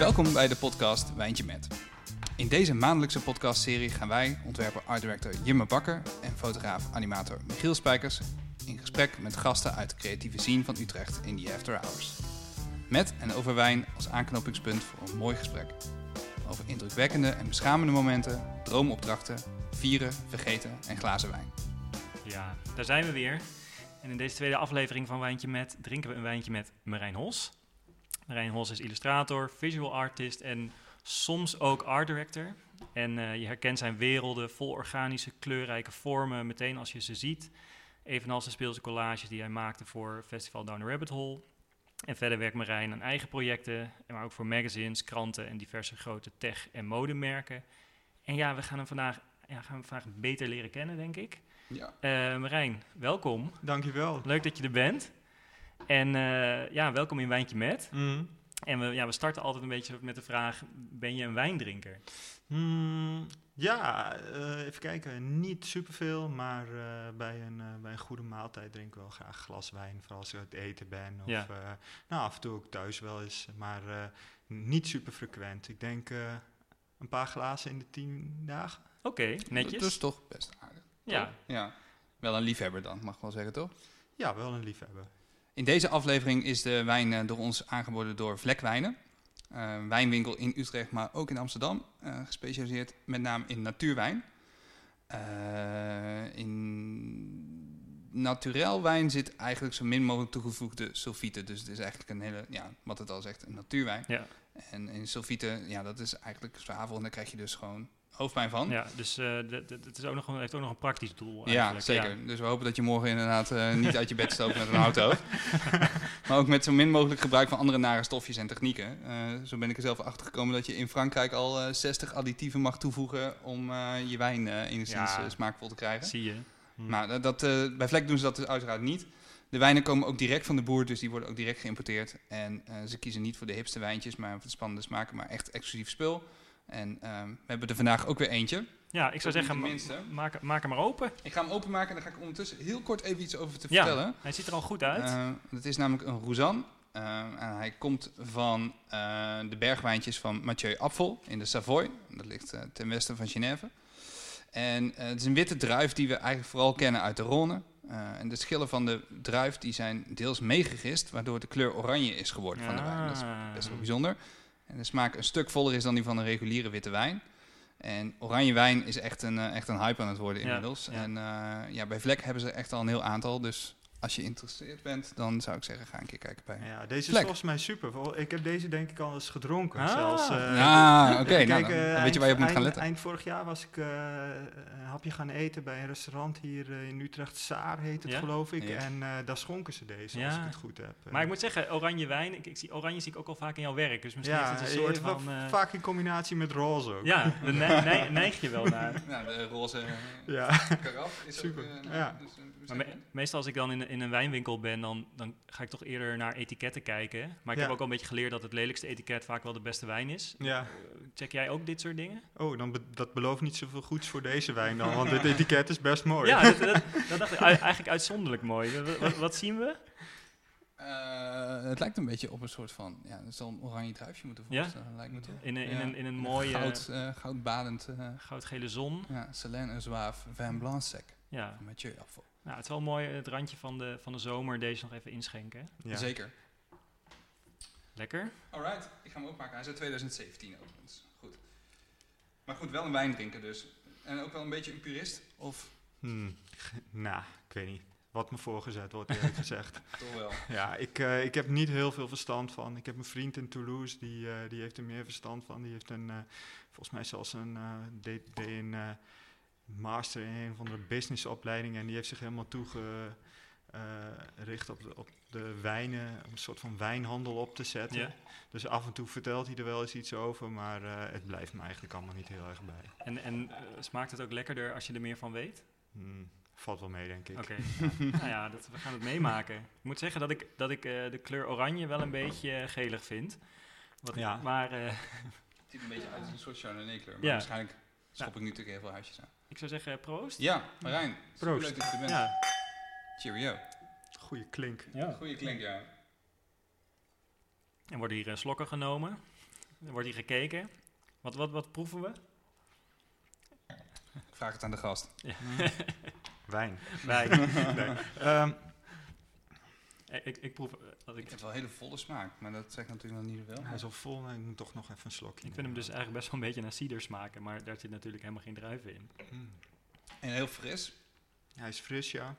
Welkom bij de podcast Wijntje Met. In deze maandelijkse podcastserie gaan wij, ontwerper art director Jimme Bakker en fotograaf animator Michiel Spijkers, in gesprek met gasten uit de creatieve scene van Utrecht in die after hours. Met en over wijn als aanknopingspunt voor een mooi gesprek. Over indrukwekkende en beschamende momenten, droomopdrachten, vieren, vergeten en glazen wijn. Ja, daar zijn we weer. En in deze tweede aflevering van Wijntje Met drinken we een wijntje met Marijn Hos. Marijn Hos is illustrator, visual artist en soms ook art director. En eh, je herkent zijn werelden vol organische, kleurrijke vormen meteen als je ze ziet. Evenals de speelse collages die hij maakte voor Festival Down the Rabbit Hole. En verder werkt Marijn aan eigen projecten, maar ook voor magazines, kranten en diverse grote tech- en modemerken. En ja, we gaan hem vandaag, ja, gaan hem vandaag beter leren kennen, denk ik. Ja. Eh, Marijn, welkom. Dankjewel. Leuk dat je er bent. En eh, ja, welkom in Wijntje Met. Mm. En we, ja, we starten altijd een beetje met de vraag, ben je een wijndrinker? Mm, ja, eh, even kijken. Niet superveel, maar eh, bij, een, eh, bij een goede maaltijd drink ik wel graag een glas wijn. Vooral als ik uit eten ben. Of Ja. eh, nou, af en toe ook thuis wel eens. Maar eh, niet super frequent. Ik denk eh, een paar glazen in de tien dagen. Oké, netjes. Dat is toch best aardig. ja, Ja. Wel een liefhebber dan, mag ik wel zeggen, toch? Ja, wel een liefhebber. In deze aflevering is de wijn eh, door ons aangeboden door Vlekwijnen. Eh, een wijnwinkel in Utrecht, maar ook in Amsterdam. eh, gespecialiseerd met name in natuurwijn. Eh, in naturel wijn zit eigenlijk zo min mogelijk toegevoegde sulfieten. Dus het is eigenlijk een hele, ja, wat het al zegt, een natuurwijn. ja, En in sulfieten, ja, dat is eigenlijk zwavel en daar krijg je dus gewoon hoofdpijn van. ja, dus eh, het is ook nog heeft ook nog een praktisch doel Ja, eigenlijk. zeker. Dus we hopen dat je morgen inderdaad eh, niet uit je bed stoopt met een houthoofd. maar ook met zo min mogelijk gebruik van andere nare stofjes en technieken. Eh, zo ben ik er zelf achter gekomen dat je in Frankrijk al eh, 60 additieven mag toevoegen om je wijn enigszins Ja. smaakvol te krijgen. Zie je. Hm. Maar dat, bij Vlek doen ze dat dus uiteraard niet. De wijnen komen ook direct van de boer, dus die worden ook direct geïmporteerd. En ze kiezen niet voor de hipste wijntjes, maar voor de spannende smaken, maar echt exclusief spul. En ehm, we hebben er vandaag ook weer eentje. Ja, ik zou zeggen, maak, maak hem maar open. Ik ga hem openmaken en daar ga ik ondertussen heel kort even iets over te Ja. vertellen. Hij ziet er al goed uit. Eh, het is namelijk een Rouzan. Eh, en hij komt van eh, de bergwijntjes van Mathieu Apfel in de Savoy. Dat ligt ten westen van Genève. En het is een witte druif die we eigenlijk vooral kennen uit de Rhône. En de schillen van de druif die zijn deels meegegist, waardoor de kleur oranje is geworden van de wijn. Dat is Ah. best wel bijzonder. En de smaak een stuk voller is dan die van een reguliere witte wijn. En oranje wijn is echt een, eh, echt een hype aan het worden inmiddels. ja. En eh, ja, bij Vlek hebben ze echt al een heel aantal. Dus als je geïnteresseerd bent, dan zou ik zeggen, ga een keer kijken bij. Ja, deze is volgens mij super. Ik heb deze denk ik al eens gedronken. Ah. zelfs, eh, ah, oké. Nou, dan, eh, dan weet je waar je op moet eind- gaan letten. Eind vorig jaar was ik eh, een hapje gaan eten bij een restaurant hier in Utrecht. Saar heet het Ja? geloof ik. Ja. En eh, daar schonken ze deze, Ja. als ik het goed heb. Maar ik moet zeggen, oranje wijn, ik, ik zie, oranje zie ik ook al vaak in jouw werk. Dus misschien ja, is het een soort van... vaak in combinatie met roze ook. ja, daar ne- ne- neig je wel naar. Nou, de roze Ja. karaf is Super, ook... nou, ja. dus, Maar me- meestal als ik dan in, in een wijnwinkel ben, dan, dan ga ik toch eerder naar etiketten kijken. Maar ik Ja. heb ook al een beetje geleerd dat het lelijkste etiket vaak wel de beste wijn is. ja. Eh, Check jij ook dit soort dingen? Oh, dan be- dat belooft niet zoveel goeds voor deze wijn dan, want dit etiket is best mooi. Ja, dat, dat, dat dacht ik. Eigenlijk uitzonderlijk mooi. Wat, zien we? Eh, het lijkt een beetje op een soort van... Ja, het zal een oranje druifje moeten Ja? voorstellen, lijkt me toch? In een, in Ja. een, in een mooie Goud, eh, goudbadend... eh goudgele zon. ja, Céline en Zouave Vin Blanc Sec Ja, van Mathieu Apfel. Nou, het is wel mooi het randje van de, van de zomer deze nog even inschenken. Ja. Zeker. Lekker. Alright, ik ga hem opmaken. Hij is uit 2017 overigens. Goed. Maar goed, wel een wijn drinken dus. En ook wel een beetje een purist? Of Hmm. Nou, ik weet niet. Wat me voorgezet wordt, eerlijk gezegd. toch wel? Ja, ik, eh, ik heb niet heel veel verstand van. Ik heb een vriend in Toulouse, die, eh, die heeft er meer verstand van. Die heeft een, eh, volgens mij zelfs een, eh, deed, deed een eh, master in een van de businessopleidingen. En die heeft zich helemaal toegericht op, de, op de wijnen, om een soort van wijnhandel op te zetten. Ja. Dus af en toe vertelt hij er wel eens iets over, maar eh, het blijft me eigenlijk allemaal niet heel erg bij. En, en eh, smaakt het ook lekkerder als je er meer van weet? Hmm, valt wel mee, denk ik. Oké. nou ja, dat, we gaan het meemaken. Ik moet zeggen dat ik, dat ik eh, de kleur oranje wel een beetje eh, gelig vind. Wat, Ja. Maar eh, Het ziet een beetje uit als een soort Chardonnay kleur. Maar Ja. waarschijnlijk schop ik nu natuurlijk heel veel huisjes aan. Ik zou zeggen proost. Ja, Marijn. Proost. Leuk dat je er bent. Ja. Cheerio. Goeie klink. ja. Goeie klink, ja. En worden hier eh, slokken genomen. Er wordt hier gekeken. Wat, wat, wat proeven we? Ik vraag het aan de gast. Wijn. Wij. Nee. Ehm, ik, ik, ik proef... eh, Als Ik ik, heb wel een hele volle smaak, maar dat zegt natuurlijk nog niet zoveel. hij is al vol en ik moet toch nog even een slokje ik vind hem dus eigenlijk best wel een beetje naar cider smaken, maar daar zit natuurlijk helemaal geen druiven in. Mm. En heel fris. Hij is fris, ja.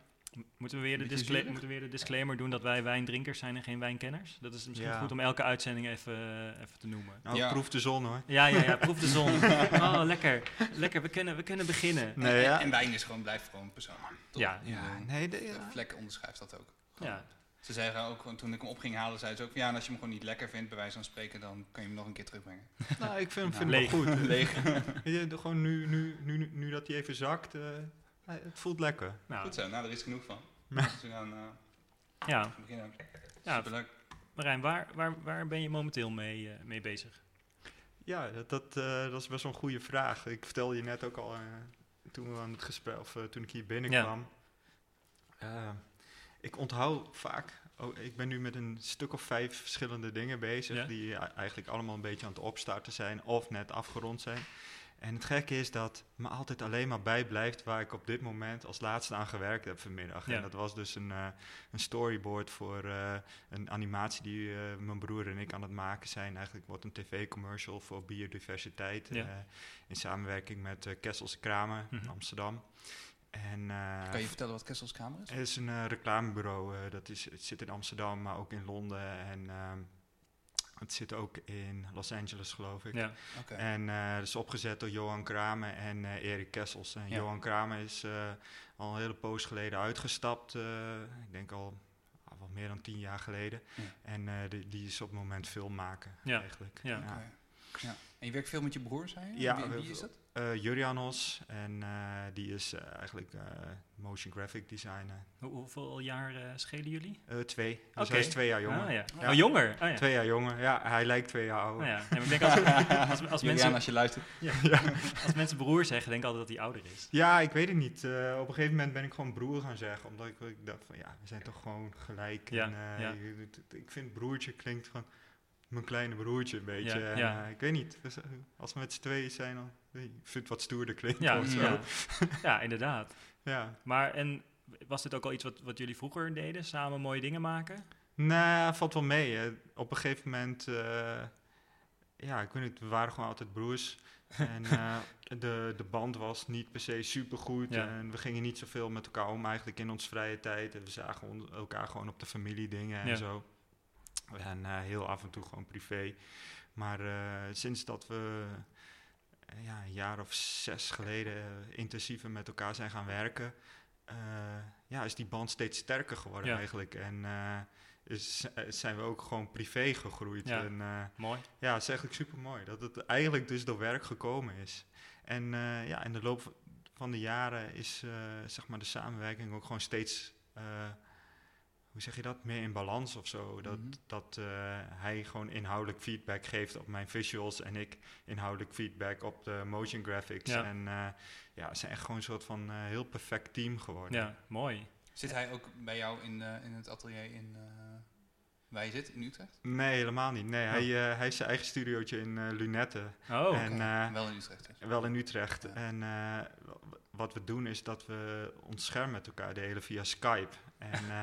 Moeten we, weer de Beetje discla- zuurig? moeten we weer de disclaimer doen dat wij wijndrinkers zijn en geen wijnkenners? Dat is misschien Ja. goed om elke uitzending even, eh, even te noemen. Nou, Ja. proef de zon hoor. Ja, ja, ja, proef de zon. Oh, lekker. Lekker, we kunnen, we kunnen beginnen. Nee, en, ja. en wijn is gewoon, blijft gewoon persoonlijk. Toch? Ja. Ja, nee, de. Vlek onderschrijft dat ook. Ja, Ze zeggen ook, toen ik hem op ging halen, zei ze ook, ja, en als je hem gewoon niet lekker vindt, bij wijze van spreken, dan kan je hem nog een keer terugbrengen. Nou, ik vind, Nou, vind hem wel goed. Leeg. De- gewoon nu, nu, nu, nu, nu dat hij even zakt, eh, het voelt lekker. nou, Goed zo, nou, er is genoeg van. Ja. Dus we gaan eh, ja. beginnen. Ja, Superleuk. Marijn, waar, waar, waar ben je momenteel mee, eh, mee bezig? Ja, dat, dat, eh, dat is best wel een goede vraag. Ik vertelde je net ook al eh, toen we aan het gesprek, of toen ik hier binnenkwam. Eh, ik onthoud vaak. Oh, ik ben nu met een stuk of vijf verschillende dingen bezig. Ja. Die eh, eigenlijk allemaal een beetje aan het opstarten zijn of net afgerond zijn. En het gekke is dat me altijd alleen maar bijblijft waar ik op dit moment als laatste aan gewerkt heb vanmiddag. Ja. En dat was dus een, eh, een storyboard voor eh, een animatie die mijn broer en ik aan het maken zijn. Eigenlijk wordt een tv-commercial voor biodiversiteit Ja. in samenwerking met eh Kessels Kramer in Mhm. Amsterdam. En, eh, Kan je vertellen wat Kessels Kamer is? het is een eh, reclamebureau. eh, dat is, het zit in Amsterdam, maar ook in Londen. En ehm, het zit ook in Los Angeles, geloof ik. Ja, Oké. En eh het is opgezet door Johan Kramer en eh, Erik Kessels. En Ja. Johan Kramer is eh, al een hele poos geleden uitgestapt. eh, ik denk al ah, wel meer dan tien jaar geleden. Ja. En eh, die, die is op het moment filmmaker Ja. eigenlijk. Ja. Oké. Ja. En je werkt veel met je broer, zei je? Ja, Wie, wie is dat? Eh, Jurianos, en eh, die is eh, eigenlijk eh, motion graphic designer. Hoe, hoeveel jaar schelen jullie? Eh, twee. Dus hij is twee jaar jonger. Ah, ja. Ja. Oh, jonger. Oh, ja. Twee jaar jonger. Ja, hij lijkt twee jaar ouder. Nee, maar ik denk als, als, als, Julian, mensen, als je luistert. als mensen broer zeggen, denk ik altijd dat hij ouder is. Ja, ik weet het niet. Eh, op een gegeven moment ben ik gewoon broer gaan zeggen. Omdat ik, ik dacht van ja, we zijn toch gewoon gelijk. Ja, en, eh, het- ik vind broertje klinkt van mijn kleine broertje een beetje. Ja, en, ja. eh, ik weet niet. Dus, als we met z'n tweeën zijn, dan ik vind het wat stoerder klinken Ja, of zo. ja. inderdaad. Ja. Maar en was dit ook al iets wat, wat jullie vroeger deden? Samen mooie dingen maken? Nou, valt wel mee. hè. Op een gegeven moment, eh, ja, ik weet niet, we waren gewoon altijd broers. en eh, de, de band was niet per se supergoed. Ja. En we gingen niet zoveel met elkaar om eigenlijk in onze vrije tijd. En we zagen elkaar gewoon op de familiedingen en Ja. zo. En eh, heel af en toe gewoon privé. Maar eh, sinds dat we eh, ja, een jaar of zes geleden intensiever met elkaar zijn gaan werken, ja, is die band steeds sterker geworden Ja. eigenlijk. En is, zijn we ook gewoon privé gegroeid. Ja. En Mooi. ja, het is eigenlijk super mooi dat het eigenlijk dus door werk gekomen is. En ja, in de loop van de jaren is zeg maar de samenwerking ook gewoon steeds, hoe zeg je dat, meer in balans of zo. Dat, Mhm. dat eh, hij gewoon inhoudelijk feedback geeft op mijn visuals en ik inhoudelijk feedback op de motion graphics. Ja. En eh, ja, zijn echt gewoon een soort van eh, heel perfect team geworden. Ja, mooi. Zit hij ook bij jou in, eh, in het atelier in, eh, waar je zit, in Utrecht? Nee, helemaal niet. Nee, hij, eh, hij heeft zijn eigen studiootje in eh Lunette. Oh, en, eh, Wel in Utrecht dus. Wel in Utrecht. Ja. En eh, wat we doen is dat we ons scherm met elkaar delen via Skype. En eh,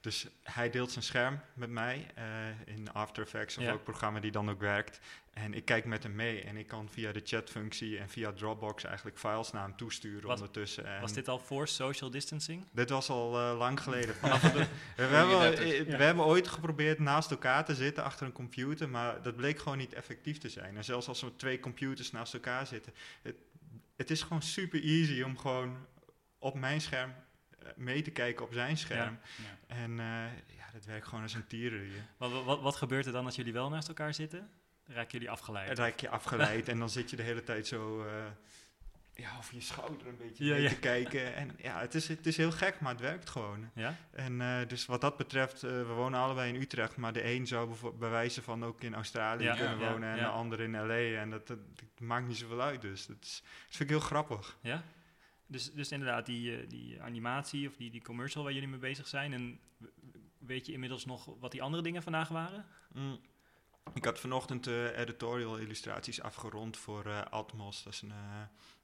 dus hij deelt zijn scherm met mij eh, in After Effects of Ja. ook programma die dan ook werkt. En ik kijk met hem mee en ik kan via de chatfunctie en via Dropbox eigenlijk files naar hem toesturen Was- ondertussen. En was dit al voor social distancing? dit was al eh, lang geleden. Vanaf het- we, hebben, eh, we hebben ooit geprobeerd naast elkaar te zitten achter een computer, maar dat bleek gewoon niet effectief te zijn. En zelfs als we twee computers naast elkaar zitten, het, het is gewoon super easy om gewoon op mijn scherm mee te kijken op zijn scherm. Ja. En eh, ja, dat werkt gewoon als een tierenlier. Wat, wat, wat gebeurt er dan als jullie wel naast elkaar zitten? Raken jullie afgeleid. Dan raak je afgeleid en dan zit je de hele tijd zo eh, ja, over je schouder een beetje Ja, mee ja. te kijken. En ja, het is, het is heel gek, maar het werkt gewoon. Ja? En eh, dus wat dat betreft, we wonen allebei in Utrecht, maar de een zou bij wijze van ook in Australië Ja, kunnen wonen en de ander in LA. En dat, dat, dat maakt niet zoveel uit, dus dat, is, dat vind ik heel grappig. Ja? Dus, dus inderdaad, die, eh, die animatie of die, die commercial waar jullie mee bezig zijn. En weet je inmiddels nog wat die andere dingen vandaag waren? Mm. Ik had vanochtend eh, editorial illustraties afgerond voor eh, Atmos. Dat is een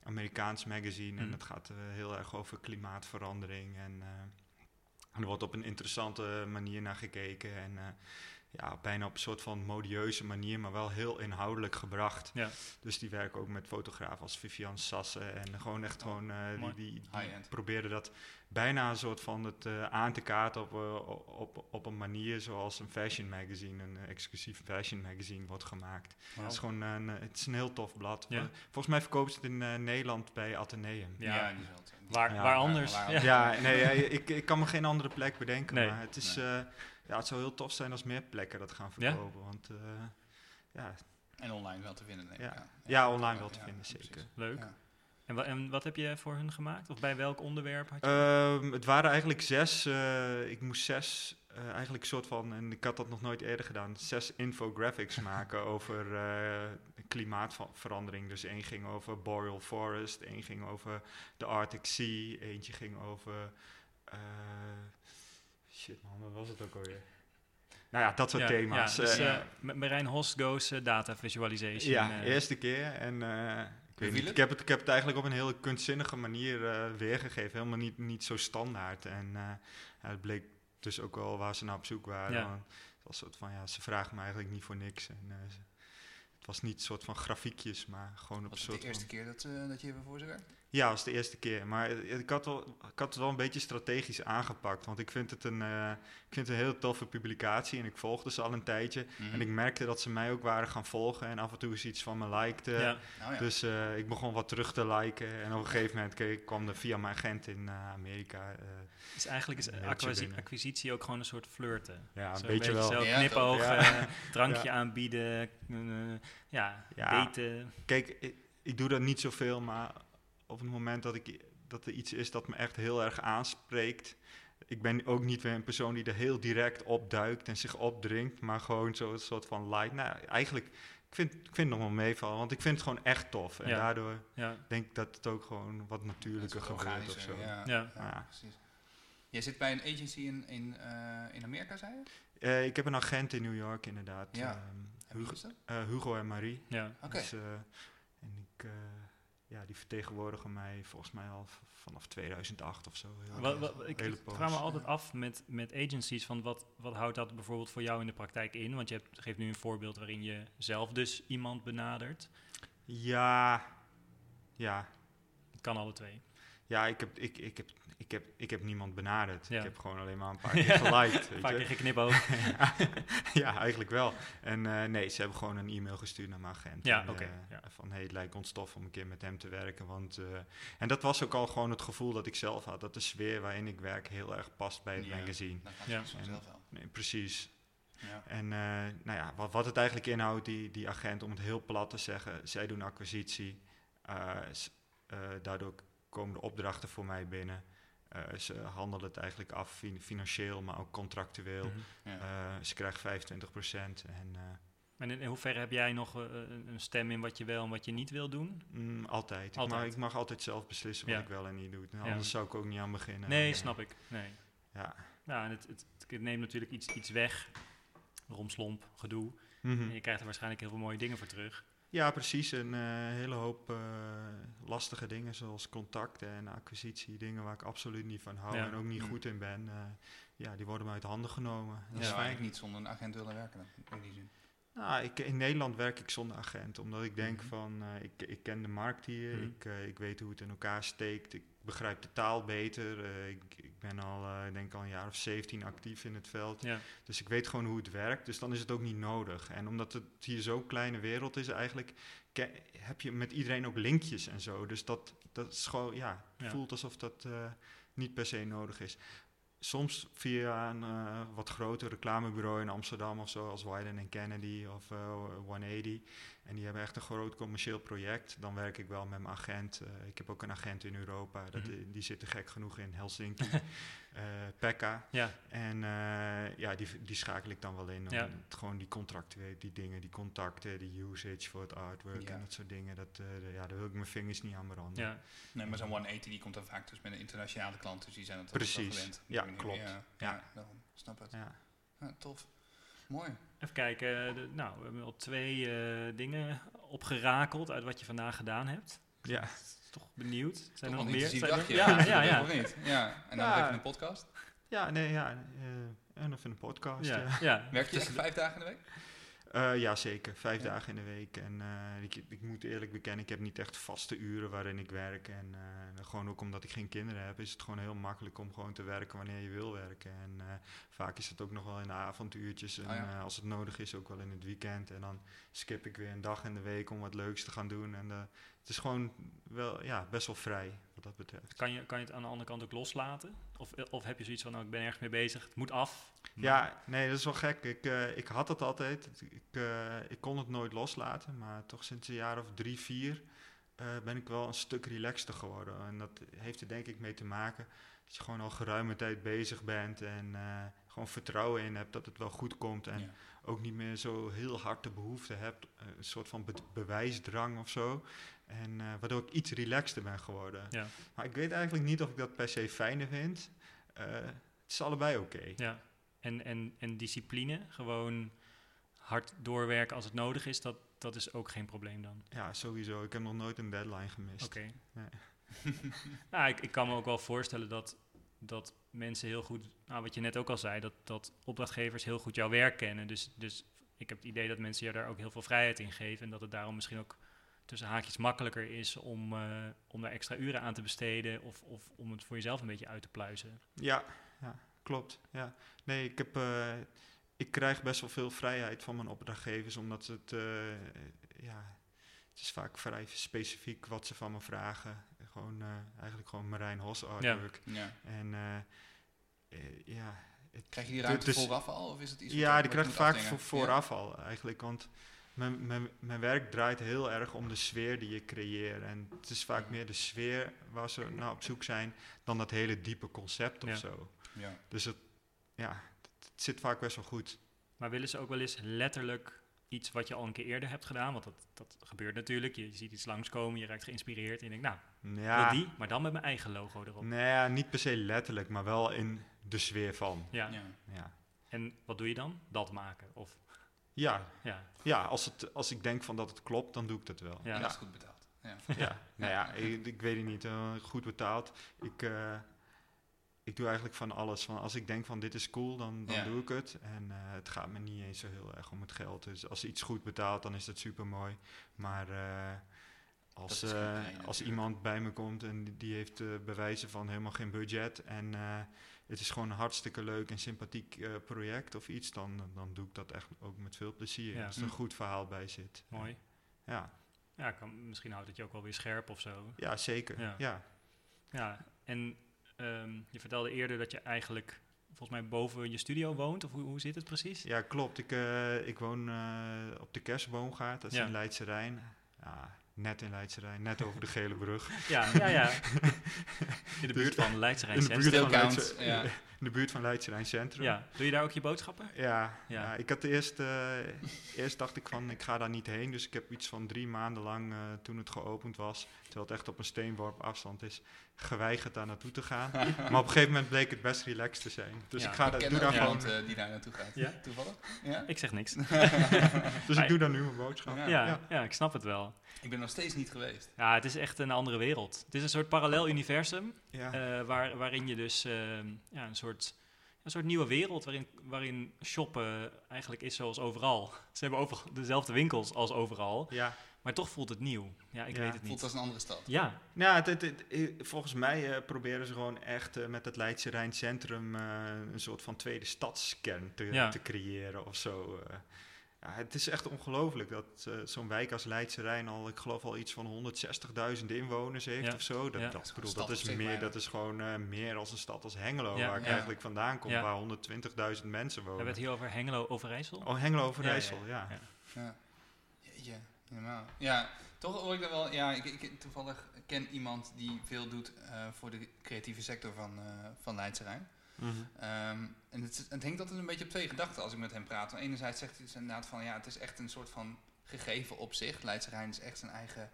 Amerikaans magazine en Mm. dat gaat heel erg over klimaatverandering. En eh, er wordt op een interessante manier naar gekeken. En ja, bijna op een soort van modieuze manier, maar wel heel inhoudelijk gebracht. Ja. Dus die werken ook met fotografen als Vivian Sassen. En gewoon echt gewoon, eh, die, die, proberen dat bijna een soort van het eh, aan te kaarten op, eh, op, op een manier zoals een fashion magazine, een exclusief fashion magazine wordt gemaakt. Het is gewoon een, het is een heel tof blad. Ja. Volgens mij verkoopt ze het in eh, Nederland bij Atheneum. Ja. Waar, Ja, waar anders? Ja. nee, ik, ik kan me geen andere plek bedenken. Nee. Maar het, is, Nee. Ja, het zou heel tof zijn als meer plekken dat gaan Ja? verkopen. Want eh, ja, En online wel te vinden, denk ik. Ja. ja, online wel te Ja, vinden, zeker. Leuk. Ja. En, wa- en wat heb je voor hun gemaakt? Of bij welk onderwerp had je? Ehm, het waren eigenlijk zes. eh, ik moest zes, eh, eigenlijk soort van, en ik had dat nog nooit eerder gedaan, zes infographics maken over eh, klimaatverandering. Dus één ging over boreal forest, één ging over de Arctic Sea, eentje ging over. Shit man, wat was het ook alweer? Nou ja, dat soort Ja, thema's. Ja, dus, M- Marijn Hos goes eh, data visualization. ja, eerste keer. En eh, ik, weet niet, ik, heb het, ik heb het eigenlijk op een hele kunstzinnige manier eh, weergegeven. Helemaal niet, niet zo standaard. En eh, ja, het bleek dus ook wel waar ze naar op zoek waren. Ja. Want Het was een soort van, ja, ze vragen me eigenlijk niet voor niks. En, eh, het was niet een soort van grafiekjes, maar gewoon op een Was het soort de eerste van... keer dat, eh, dat je even voor ze werkt? Ja, dat was de eerste keer. Maar ik had, wel, ik had het wel een beetje strategisch aangepakt. Want ik vind het een, eh, ik vind het een heel toffe publicatie. En ik volgde ze al een tijdje. Mhm. En ik merkte dat ze mij ook waren gaan volgen. En af en toe eens iets van me likten. ja. Ja. Dus eh, ik begon wat terug te liken. En op een gegeven moment kreeg- kwam er via mijn agent in eh, Amerika. eh, Dus eigenlijk is acquisi- acquisitie ook gewoon een soort flirten. ja, een Zo beetje wel. Ja. eh, drankje Ja. aanbieden, ja, Ja. daten. Kijk, ik, ik doe dat niet zoveel, maar op het moment dat, ik, dat er iets is dat me echt heel erg aanspreekt. Ik ben ook niet weer een persoon die er heel direct op duikt en zich opdringt, maar gewoon zo'n soort van light. Nou, eigenlijk, ik vind, ik vind het nog wel meevallen, want ik vind het gewoon echt tof. En Ja. daardoor Ja, denk ik dat het ook gewoon wat natuurlijker gebeurt of zo. Ja, Ja. ja, Ja. precies. Jij zit bij een agency in, in, eh, in Amerika, zei je? Eh, ik heb een agent in New York inderdaad. Ja. ehm, En wie Hugo, is dat? eh, Hugo en Marie. ja. Oké. Dus, eh, en ik, eh, ja, die vertegenwoordigen mij volgens mij al vanaf 2008 of zo. Heel Wat, erg. wat, ik Hele vraag me altijd af met, met agencies van wat, wat houdt dat bijvoorbeeld voor jou in de praktijk in? Want je hebt, geeft nu een voorbeeld waarin je zelf dus iemand benadert. Ja, ja, Het kan alle twee. ja ik, heb, ik, ik, heb, ik, heb, ik heb niemand benaderd. Ja. Ik heb gewoon alleen maar een paar keer geliked. Een weet paar keer geknipoogd. ja, eigenlijk wel. En eh, nee, ze hebben gewoon een e-mail gestuurd naar mijn agent. Ja, En, oké, eh, ja. Van, hey, het lijkt ons tof om een keer met hem te werken. Want, eh, en dat was ook al gewoon het gevoel dat ik zelf had. Dat de sfeer waarin ik werk heel erg past bij het Ja. magazine. Dat gaat Ja. ja. vanzelf wel. Nee, precies. Ja. En eh, nou ja, wat, wat het eigenlijk inhoudt, die, die agent, om het heel plat te zeggen, zij doen acquisitie. daardoor komen de opdrachten voor mij binnen. Eh, ze handelen het eigenlijk af fin- financieel, maar ook contractueel. Mhm. Ja. Eh, ze krijgen 25% en eh, En in, in hoeverre heb jij nog een, stem in wat je wel en wat je niet wil doen? mm, altijd. Ik, mag, ik mag altijd zelf beslissen wat Ja. ik wel en niet doe. Anders zou ik ook niet aan beginnen. Nee, snap ik. Nee. Ja. Nou, en het, het, het neemt natuurlijk iets, iets weg. Romslomp, gedoe. Mhm. En je krijgt er waarschijnlijk heel veel mooie dingen voor terug. Ja, precies. Een eh, hele hoop eh, lastige dingen zoals contacten en acquisitie. Dingen waar ik absoluut niet van hou Ja. en ook niet Mm. goed in ben. eh, ja, die worden me uit handen genomen. Dat Je zou eigenlijk niet zonder een agent willen werken in die zin. Nou, ik, in Nederland werk ik zonder agent. Omdat ik denk Mhm. van, eh, ik, ik ken de markt hier. Mhm. Ik, eh, ik weet hoe het in elkaar steekt. Ik begrijp de taal beter. eh, ik, ik ben al, ik denk al een jaar of 17 actief in het veld. Ja, Dus ik weet gewoon hoe het werkt. Dus dan is het ook niet nodig. En omdat het hier zo'n kleine wereld is eigenlijk, heb je met iedereen ook linkjes en zo. Dus dat, dat is gewoon, ja, Ja. voelt alsof dat eh, niet per se nodig is. Soms via een wat groter reclamebureau in Amsterdam of zo, als Wyden Kennedy of eh, 180. En die hebben echt een groot commercieel project. Dan werk ik wel met mijn agent. Eh, ik heb ook een agent in Europa. Dat, Mhm. Die zit er gek genoeg in Helsinki. Eh Pekka. ja. En eh, ja, die, die schakel ik dan wel in. Om Ja. het- gewoon die contractuele, die dingen, die contacten, die usage voor het artwork Ja. en dat soort dingen. Dat, eh, de- ja, daar wil ik mijn vingers niet aan branden. ja. Nee, maar zo'n 180 die komt dan vaak dus met een internationale klant, dus die zijn het Precies. gewend. Ja, klopt. Ja, Ja. ja, daarom, snap het. Ja. Ja, tof. Mooi. Even kijken. de- nou, we hebben al twee eh, dingen opgerakeld uit wat je vandaag gedaan hebt. Ja, Toch benieuwd. Zijn er nog meer? er-. Ja, ja, ja. Of niet? Ja. En dan Ja. nog even een podcast. ja nee, ja. eh, en of in een podcast. Ja, Ja, ja. Werk je echt vijf dagen in de week? Eh, ja zeker. Vijf Ja. dagen in de week. En eh, ik, ik moet eerlijk bekennen, ik heb niet echt vaste uren waarin ik werk. En eh, gewoon ook omdat ik geen kinderen heb, is het gewoon heel makkelijk om gewoon te werken wanneer je wil werken. En vaak is het ook nog wel in de avonduurtjes. En Oh ja. als het nodig is, ook wel in het weekend. En dan skip ik weer een dag in de week om wat leuks te gaan doen. En het is gewoon wel, ja, best wel vrij dat betreft. Kan je, kan je het aan de andere kant ook loslaten? Of, of heb je zoiets van, nou, ik ben ergens mee bezig, het moet af? Ja, nee, dat is wel gek. Ik, eh, ik had het altijd. Ik, eh, ik kon het nooit loslaten. Maar toch sinds een jaar of drie, vier eh, ben ik wel een stuk relaxter geworden. En dat heeft er denk ik mee te maken dat je gewoon al geruime tijd bezig bent. En gewoon vertrouwen in hebt dat het wel goed komt. En Ja. ook niet meer zo heel hard de behoefte hebt. een soort van be- bewijsdrang of zo. En eh, waardoor ik iets relaxter ben geworden. Ja. Maar ik weet eigenlijk niet of ik dat per se fijner vind. Eh, het is allebei oké. Ja. En, en, en discipline, gewoon hard doorwerken als het nodig is, dat, dat is ook geen probleem dan. Ja, sowieso. Ik heb nog nooit een deadline gemist. Oké. Nee. nou, ik, ik kan me ook wel voorstellen dat, dat mensen heel goed, nou, wat je net ook al zei, dat, dat opdrachtgevers heel goed jouw werk kennen. Dus, dus ik heb het idee dat mensen je daar ook heel veel vrijheid in geven en dat het daarom misschien ook tussen haakjes makkelijker is om, eh, om daar extra uren aan te besteden of, of om het voor jezelf een beetje uit te pluizen. Ja, ja klopt. Ja. Nee, ik, heb, eh, ik krijg best wel veel vrijheid van mijn opdrachtgevers, omdat het, eh, ja, het is vaak vrij specifiek wat ze van me vragen. Gewoon, eh, eigenlijk gewoon Marijn Hos artwork. Ja. En eh, eh, ja, Krijg je die ruimte Dus- vooraf al? Of is het iets ja, je- die krijg ik vaak voor, vooraf al eigenlijk. Want mijn, mijn, mijn werk draait heel erg om de sfeer die je creëert. En het is vaak meer de sfeer waar ze naar op zoek zijn dan dat hele diepe concept of Ja. zo. Ja. Dus het, ja, het, het zit vaak best wel goed. Maar willen ze ook wel eens letterlijk iets wat je al een keer eerder hebt gedaan? Want dat, dat gebeurt natuurlijk. Je, ziet iets langskomen, je raakt geïnspireerd en je denkt, nou, Ja, wil die, maar dan met mijn eigen logo erop. nou ja, niet per se letterlijk, maar wel in de sfeer van. Ja. Ja. Ja, En wat doe je dan? Dat maken? Of, ja, ja. ja als, het, als ik denk van dat het klopt, dan doe ik dat wel. Ja. En dat is goed betaald. Ja. Ja, nou ja, ik, ik weet het niet. eh, goed betaald. Ik, eh, ik doe eigenlijk van alles. Van als ik denk van dit is cool, dan, dan Ja. doe ik het. En eh, het gaat me niet eens zo heel erg om het geld. Dus als iets goed betaalt, dan is dat super mooi. Maar eh, als, eh, als iemand bij me komt en die, heeft eh, bewijzen van helemaal geen budget. En eh, het is gewoon een hartstikke leuk en sympathiek eh, project of iets, dan, dan doe ik dat echt ook met veel plezier. Ja. Als er een Hm. goed verhaal bij zit. Mooi. Ja, Ja, kan, misschien houdt het je ook wel weer scherp of zo. ja zeker. Ja. ja. Ja, en ehm, je vertelde eerder dat je eigenlijk volgens mij boven je studio woont. Of hoe, hoe zit het precies? Ja, klopt. Ik, eh, ik woon eh, op de Kerstboomgaard, dat is Ja. in Leidse Rijn. Ja, net in Leidse Rijn, net over de Gele Brug. Ja, ja, ja. In de buurt van Leidse Rijn In de buurt van Leidse, ja. in de buurt van Leidse Rijn Centrum. Ja, doe je daar ook je boodschappen? Ja, Ja. ja. ik had eerst, eh, eerst dacht ik van ik ga daar niet heen. Dus ik heb iets van drie maanden lang eh, toen het geopend was, terwijl het echt op een steenworp afstand is, geweigerd daar naartoe te gaan. maar op een gegeven moment bleek het best relaxed te zijn. Dus Ja. ik, ga Ik daar, ken doe daar iemand gewoon, eh, die daar naartoe gaat. Ja? Toevallig? Ja? Ik zeg niks. dus ik doe daar nu mijn boodschap. Ja. Ja, Ja. ja. ik snap het wel. Ik ben nog steeds niet geweest. Ja, het is echt een andere wereld. Het is een soort parallel universum. Ja. eh, waar, waarin je dus ehm, ja, een, soort, een soort nieuwe wereld waarin, waarin shoppen eigenlijk is zoals overal. Ze hebben over dezelfde winkels als overal, ja. maar toch voelt het nieuw. Ja, ik Ja, weet het Voelt niet. als een andere stad. Ja, Nou, het, het, het- volgens mij eh, proberen ze gewoon echt eh, met het Leidse Rijn Centrum eh, een soort van tweede stadskern te, Ja. te creëren of zo. Ja, het is echt ongelooflijk dat eh, zo'n wijk als Leidse Rijn al, ik geloof al iets van 160.000 inwoners heeft Ja. of zo. Dat, Ja. dat, Dat is bedoel, gewoon dat, is meer, bijna. dat is gewoon eh, meer als een stad als Hengelo, Ja. waar ik Ja. eigenlijk vandaan kom, Ja. waar 120.000 mensen hebben we wonen. het hier over Hengelo, Overijssel? Oh, Hengelo Overijssel, Ja, ja. ja, ja. Ja. Jeetje, helemaal. Ja, toch hoor ik dan wel... Ja, ik, ik toevallig ken iemand die veel doet eh, voor de creatieve sector van, van Leidse Rijn. Mhm. Ehm, en het, het hangt altijd een beetje op twee gedachten als ik met hem praat. Want enerzijds zegt hij dus inderdaad van... Ja, het is echt een soort van gegeven op zich. Leidse Rijn is echt zijn eigen,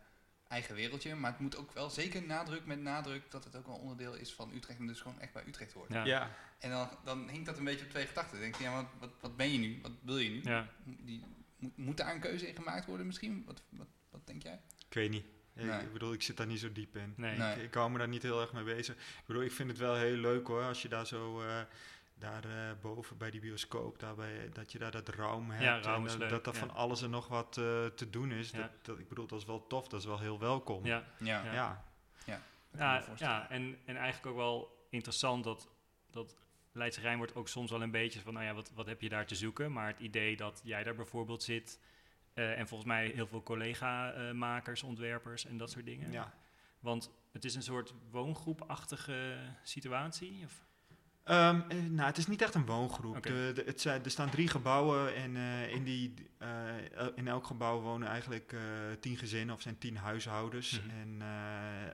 eigen wereldje. Maar het moet ook wel zeker nadruk met nadruk dat het ook wel onderdeel is van Utrecht. En dus gewoon echt bij Utrecht hoort. Ja. Ja, En dan, dan hinkt dat een beetje op twee gedachten. Dan denk je, ja, wat, wat, wat ben je nu? Wat wil je nu? Ja. Die, moet, moet daar een keuze in gemaakt worden misschien? Wat, wat, wat denk jij? ik weet niet. Ik- Nee. Ik bedoel, ik zit daar niet zo diep in. Nee. Nee. Ik, ik hou me daar niet heel erg mee bezig. Ik bedoel, ik vind het wel heel leuk hoor, als je daar zo... eh, daar eh, boven bij die bioscoop, daarbij, dat je daar dat raum hebt. en is dat- leuk, dat er ja. van alles en nog wat eh, te doen is. Ja. Dat, dat, ik bedoel, dat is wel tof, dat is wel heel welkom. Ja. Ja, Ja. ja. ja en, en eigenlijk ook wel interessant dat, dat Leidse Rijn wordt ook soms wel een beetje van, nou ja, wat, wat heb je daar te zoeken? Maar het idee dat jij daar bijvoorbeeld zit eh, en volgens mij heel veel collega-makers, ontwerpers en dat soort dingen. ja. Want het is een soort woongroepachtige situatie? Of? Eh, nou, het is niet echt een woongroep. De, de- het zijn, er staan drie gebouwen en eh, in, die, el- in elk gebouw wonen eigenlijk tien gezinnen of zijn tien huishoudens. Mhm. En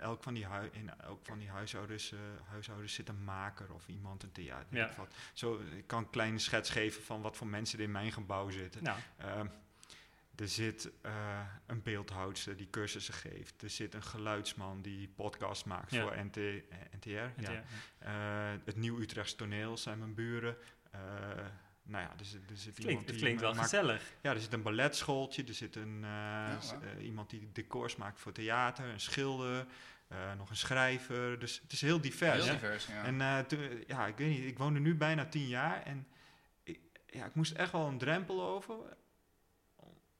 elk van die hui- in elk van die huishoudens, huishoudens zit een maker of iemand, een theater. Ja. ik wat. Zo, ik kan een kleine schets geven van wat voor mensen er in mijn gebouw zitten. Nou, er zit eh, een beeldhoudster die cursussen geeft. Er zit een geluidsman die podcast maakt Ja. voor NT, eh, NTR. het, ja. ja. Eh, het Nieuw Utrechts Toneel zijn mijn buren. Eh, nou ja, er zit, er zit Het iemand klinkt, het die klinkt wel maakt- gezellig. Ja, er zit een balletschooltje, er zit een, eh, Ja, eh, iemand die decors maakt voor theater, een schilder, eh, nog een schrijver. Dus het is heel divers. Heel divers, ja. En eh, toen- ja, ik weet niet, ik woon er nu bijna tien jaar en ik, ja, ik moest echt wel een drempel over.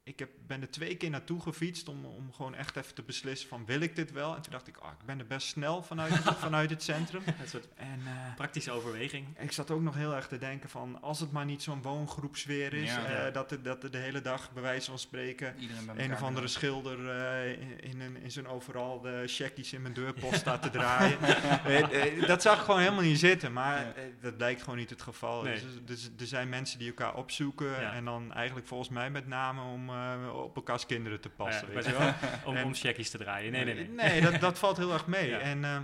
Ik heb, ben er twee keer naartoe gefietst om, om gewoon echt even te beslissen van wil ik dit wel? En toen dacht ik, ah, ik ben er best snel vanuit, vanuit het centrum. Een soort En eh, praktische overweging. ik zat ook nog heel erg te denken van als het maar niet zo'n woongroepsfeer is, Ja. eh, Ja. dat, er, dat er de hele dag bij wijze van spreken een of andere schilder eh, in, in, een- in zijn overal de checkies in mijn deurpost staat te draaien. Dat zag ik gewoon helemaal niet zitten, maar dat blijkt gewoon niet het geval. Nee. Dus, dus er zijn mensen die elkaar opzoeken Ja. en dan eigenlijk volgens mij met name om eh, op elkaars kinderen te ja, passen. weet weet je je wel? Om, En- om checkies te draaien. Nee, nee, nee. Nee, dat, dat valt heel erg mee. Ja. En ehm,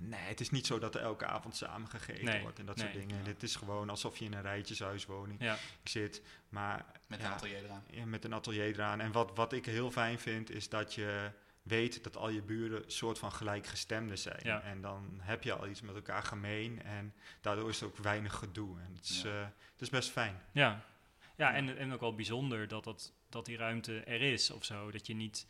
nee, het is niet zo dat er elke avond samen gegeten Nee, wordt en dat nee. soort dingen. Ja. Het is gewoon alsof je in een rijtjeshuiswoning Ja. zit, maar Met Ja. een atelier eraan. ja, met een atelier eraan. En wat, wat ik heel fijn vind, is dat je weet dat al je buren soort van gelijkgestemden zijn. Ja. En dan heb je al iets met elkaar gemeen en daardoor is er ook weinig gedoe. En het is, Ja. eh, het is best fijn. Ja, ja en, en ook wel bijzonder dat, dat, dat die ruimte er is of zo. Dat je niet...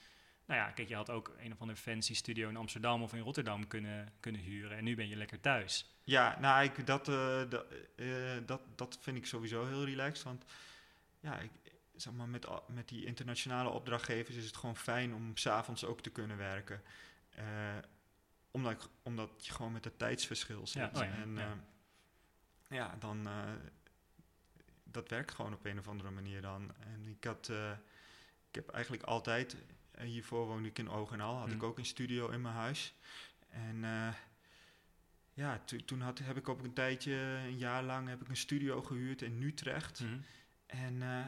Nou ja, kijk, je had ook een of andere fancy studio in Amsterdam of in Rotterdam kunnen, kunnen huren. En nu ben je lekker thuis. Ja, nou, ik, dat, eh, dat, eh, dat, dat vind ik sowieso heel relaxed. Want ja, ik, zeg maar, met, met die internationale opdrachtgevers is het gewoon fijn om s'avonds ook te kunnen werken. Eh, omdat, ik- omdat je gewoon met het tijdsverschil zit. Ja, oh ja, en ja dan. Dat werkt gewoon op een of andere manier dan. En ik had. eh, ik heb eigenlijk altijd. eh, hiervoor woonde ik in Ogenal. Had ik ook een studio in mijn huis. En. eh, ja, to- toen had, heb ik op een tijdje, een jaar lang, heb ik een studio gehuurd in Utrecht. Mhm. En eh,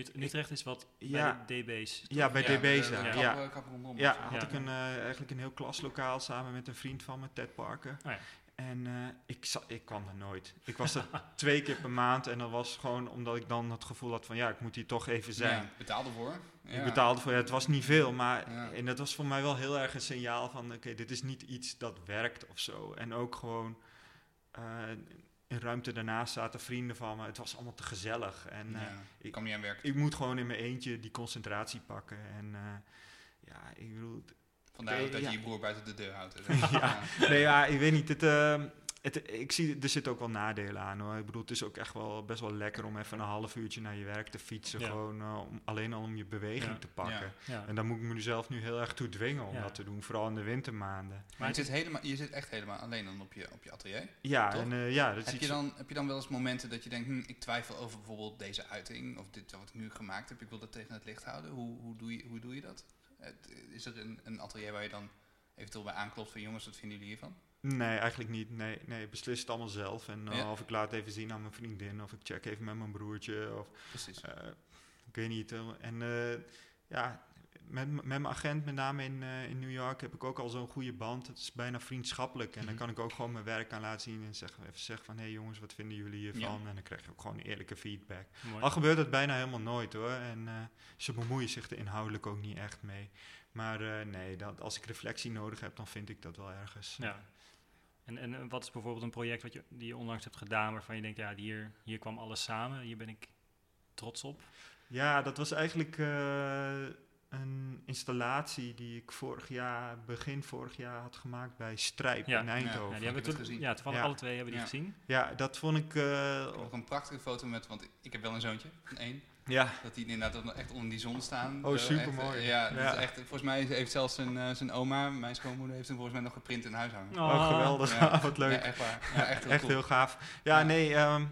Ut- Utrecht is wat Ja. bij DB's. ja, bij Ja, DB's Ja, kap- kap- rondom ja, zo. had Ja. ik een, eigenlijk een heel klaslokaal samen met een vriend van me, Ted Parker. Oh ja. En eh, ik, za- ik kwam er nooit. Ik was er twee keer per maand en dat was gewoon omdat ik dan het gevoel had van ja, ik moet hier toch even zijn. Ja, betaalde voor. Ja. Ik betaalde voor, ja, het was niet veel, maar Ja. en dat was voor mij wel heel erg een signaal van oké, dit is niet iets dat werkt of zo. En ook gewoon eh, in ruimte daarnaast zaten vrienden van me. Het was allemaal te gezellig. En eh, ik kwam niet aan werk. ik moet gewoon in mijn eentje die concentratie pakken. En ja, ik bedoel, Vandaar ook dat ja. je je broer buiten de deur houdt. Ja. nee, ja, ik weet niet. Het, ehm, het, ik zie, er zitten ook wel nadelen aan hoor. Ik bedoel, het is ook echt wel best wel lekker om even een half uurtje naar je werk te fietsen. Ja. Gewoon eh, om, alleen al om je beweging Ja. te pakken. Ja. Ja. En daar moet ik mezelf nu heel erg toe dwingen om Ja. dat te doen. Vooral in de wintermaanden. Maar je zit, helemaal, je zit echt helemaal alleen dan op je, op je atelier. Ja, Toch? en eh, ja, dat Heb je, dan, heb je dan wel eens momenten dat je denkt, hm, ik twijfel over bijvoorbeeld deze uiting of dit wat ik nu gemaakt heb, ik wil dat tegen het licht houden. Hoe, hoe, doe, je, hoe doe je dat? Het- Is er een, een atelier waar je dan eventueel bij aanklopt van jongens, wat vinden jullie hiervan? Nee, eigenlijk niet. Nee, nee, ik beslis het allemaal zelf. En eh, Ja. of ik laat even zien aan mijn vriendin, of ik check even met mijn broertje. Of, Precies. eh, ik weet niet. eh, en ja, met, met mijn agent, met name in, eh, in New York, heb ik ook al zo'n goede band. Het is bijna vriendschappelijk. En dan Mhm. kan ik ook gewoon mijn werk aan laten zien en zeggen, even zeggen van... hé hey jongens, wat vinden jullie hiervan? En dan krijg je ook gewoon eerlijke feedback. Mooi. Al gebeurt het bijna helemaal nooit hoor. En eh, ze bemoeien zich er inhoudelijk ook niet echt mee. Maar eh, nee, dat, als ik reflectie nodig heb, dan vind ik dat wel ergens. Ja. En, en wat is bijvoorbeeld een project wat je, die je onlangs hebt gedaan waarvan je denkt, ja, hier, hier kwam alles samen, hier ben ik trots op. Ja, dat was eigenlijk een installatie die ik vorig jaar, begin vorig jaar had gemaakt bij Strijp Ja. in Ja, Eindhoven. Ja, Ja, die hebben we toen, gezien. ja, toevallig Ja. alle twee hebben die Ja. gezien. dat vond ik. eh, Ik heb nog een prachtige foto met, want ik heb wel een zoontje van één. ja, Dat die inderdaad echt onder die zon staan. Oh, Zo supermooi. echt, eh, Ja, dat Ja. Is echt, volgens mij heeft zelfs zijn, eh, zijn oma, mijn schoonmoeder, heeft hem volgens mij nog geprint in huis hangen. oh, geweldig. Ja. wat leuk. Ja, echt waar. Ja, echt heel Echt cool. heel gaaf. Ja, Ja. nee, ehm,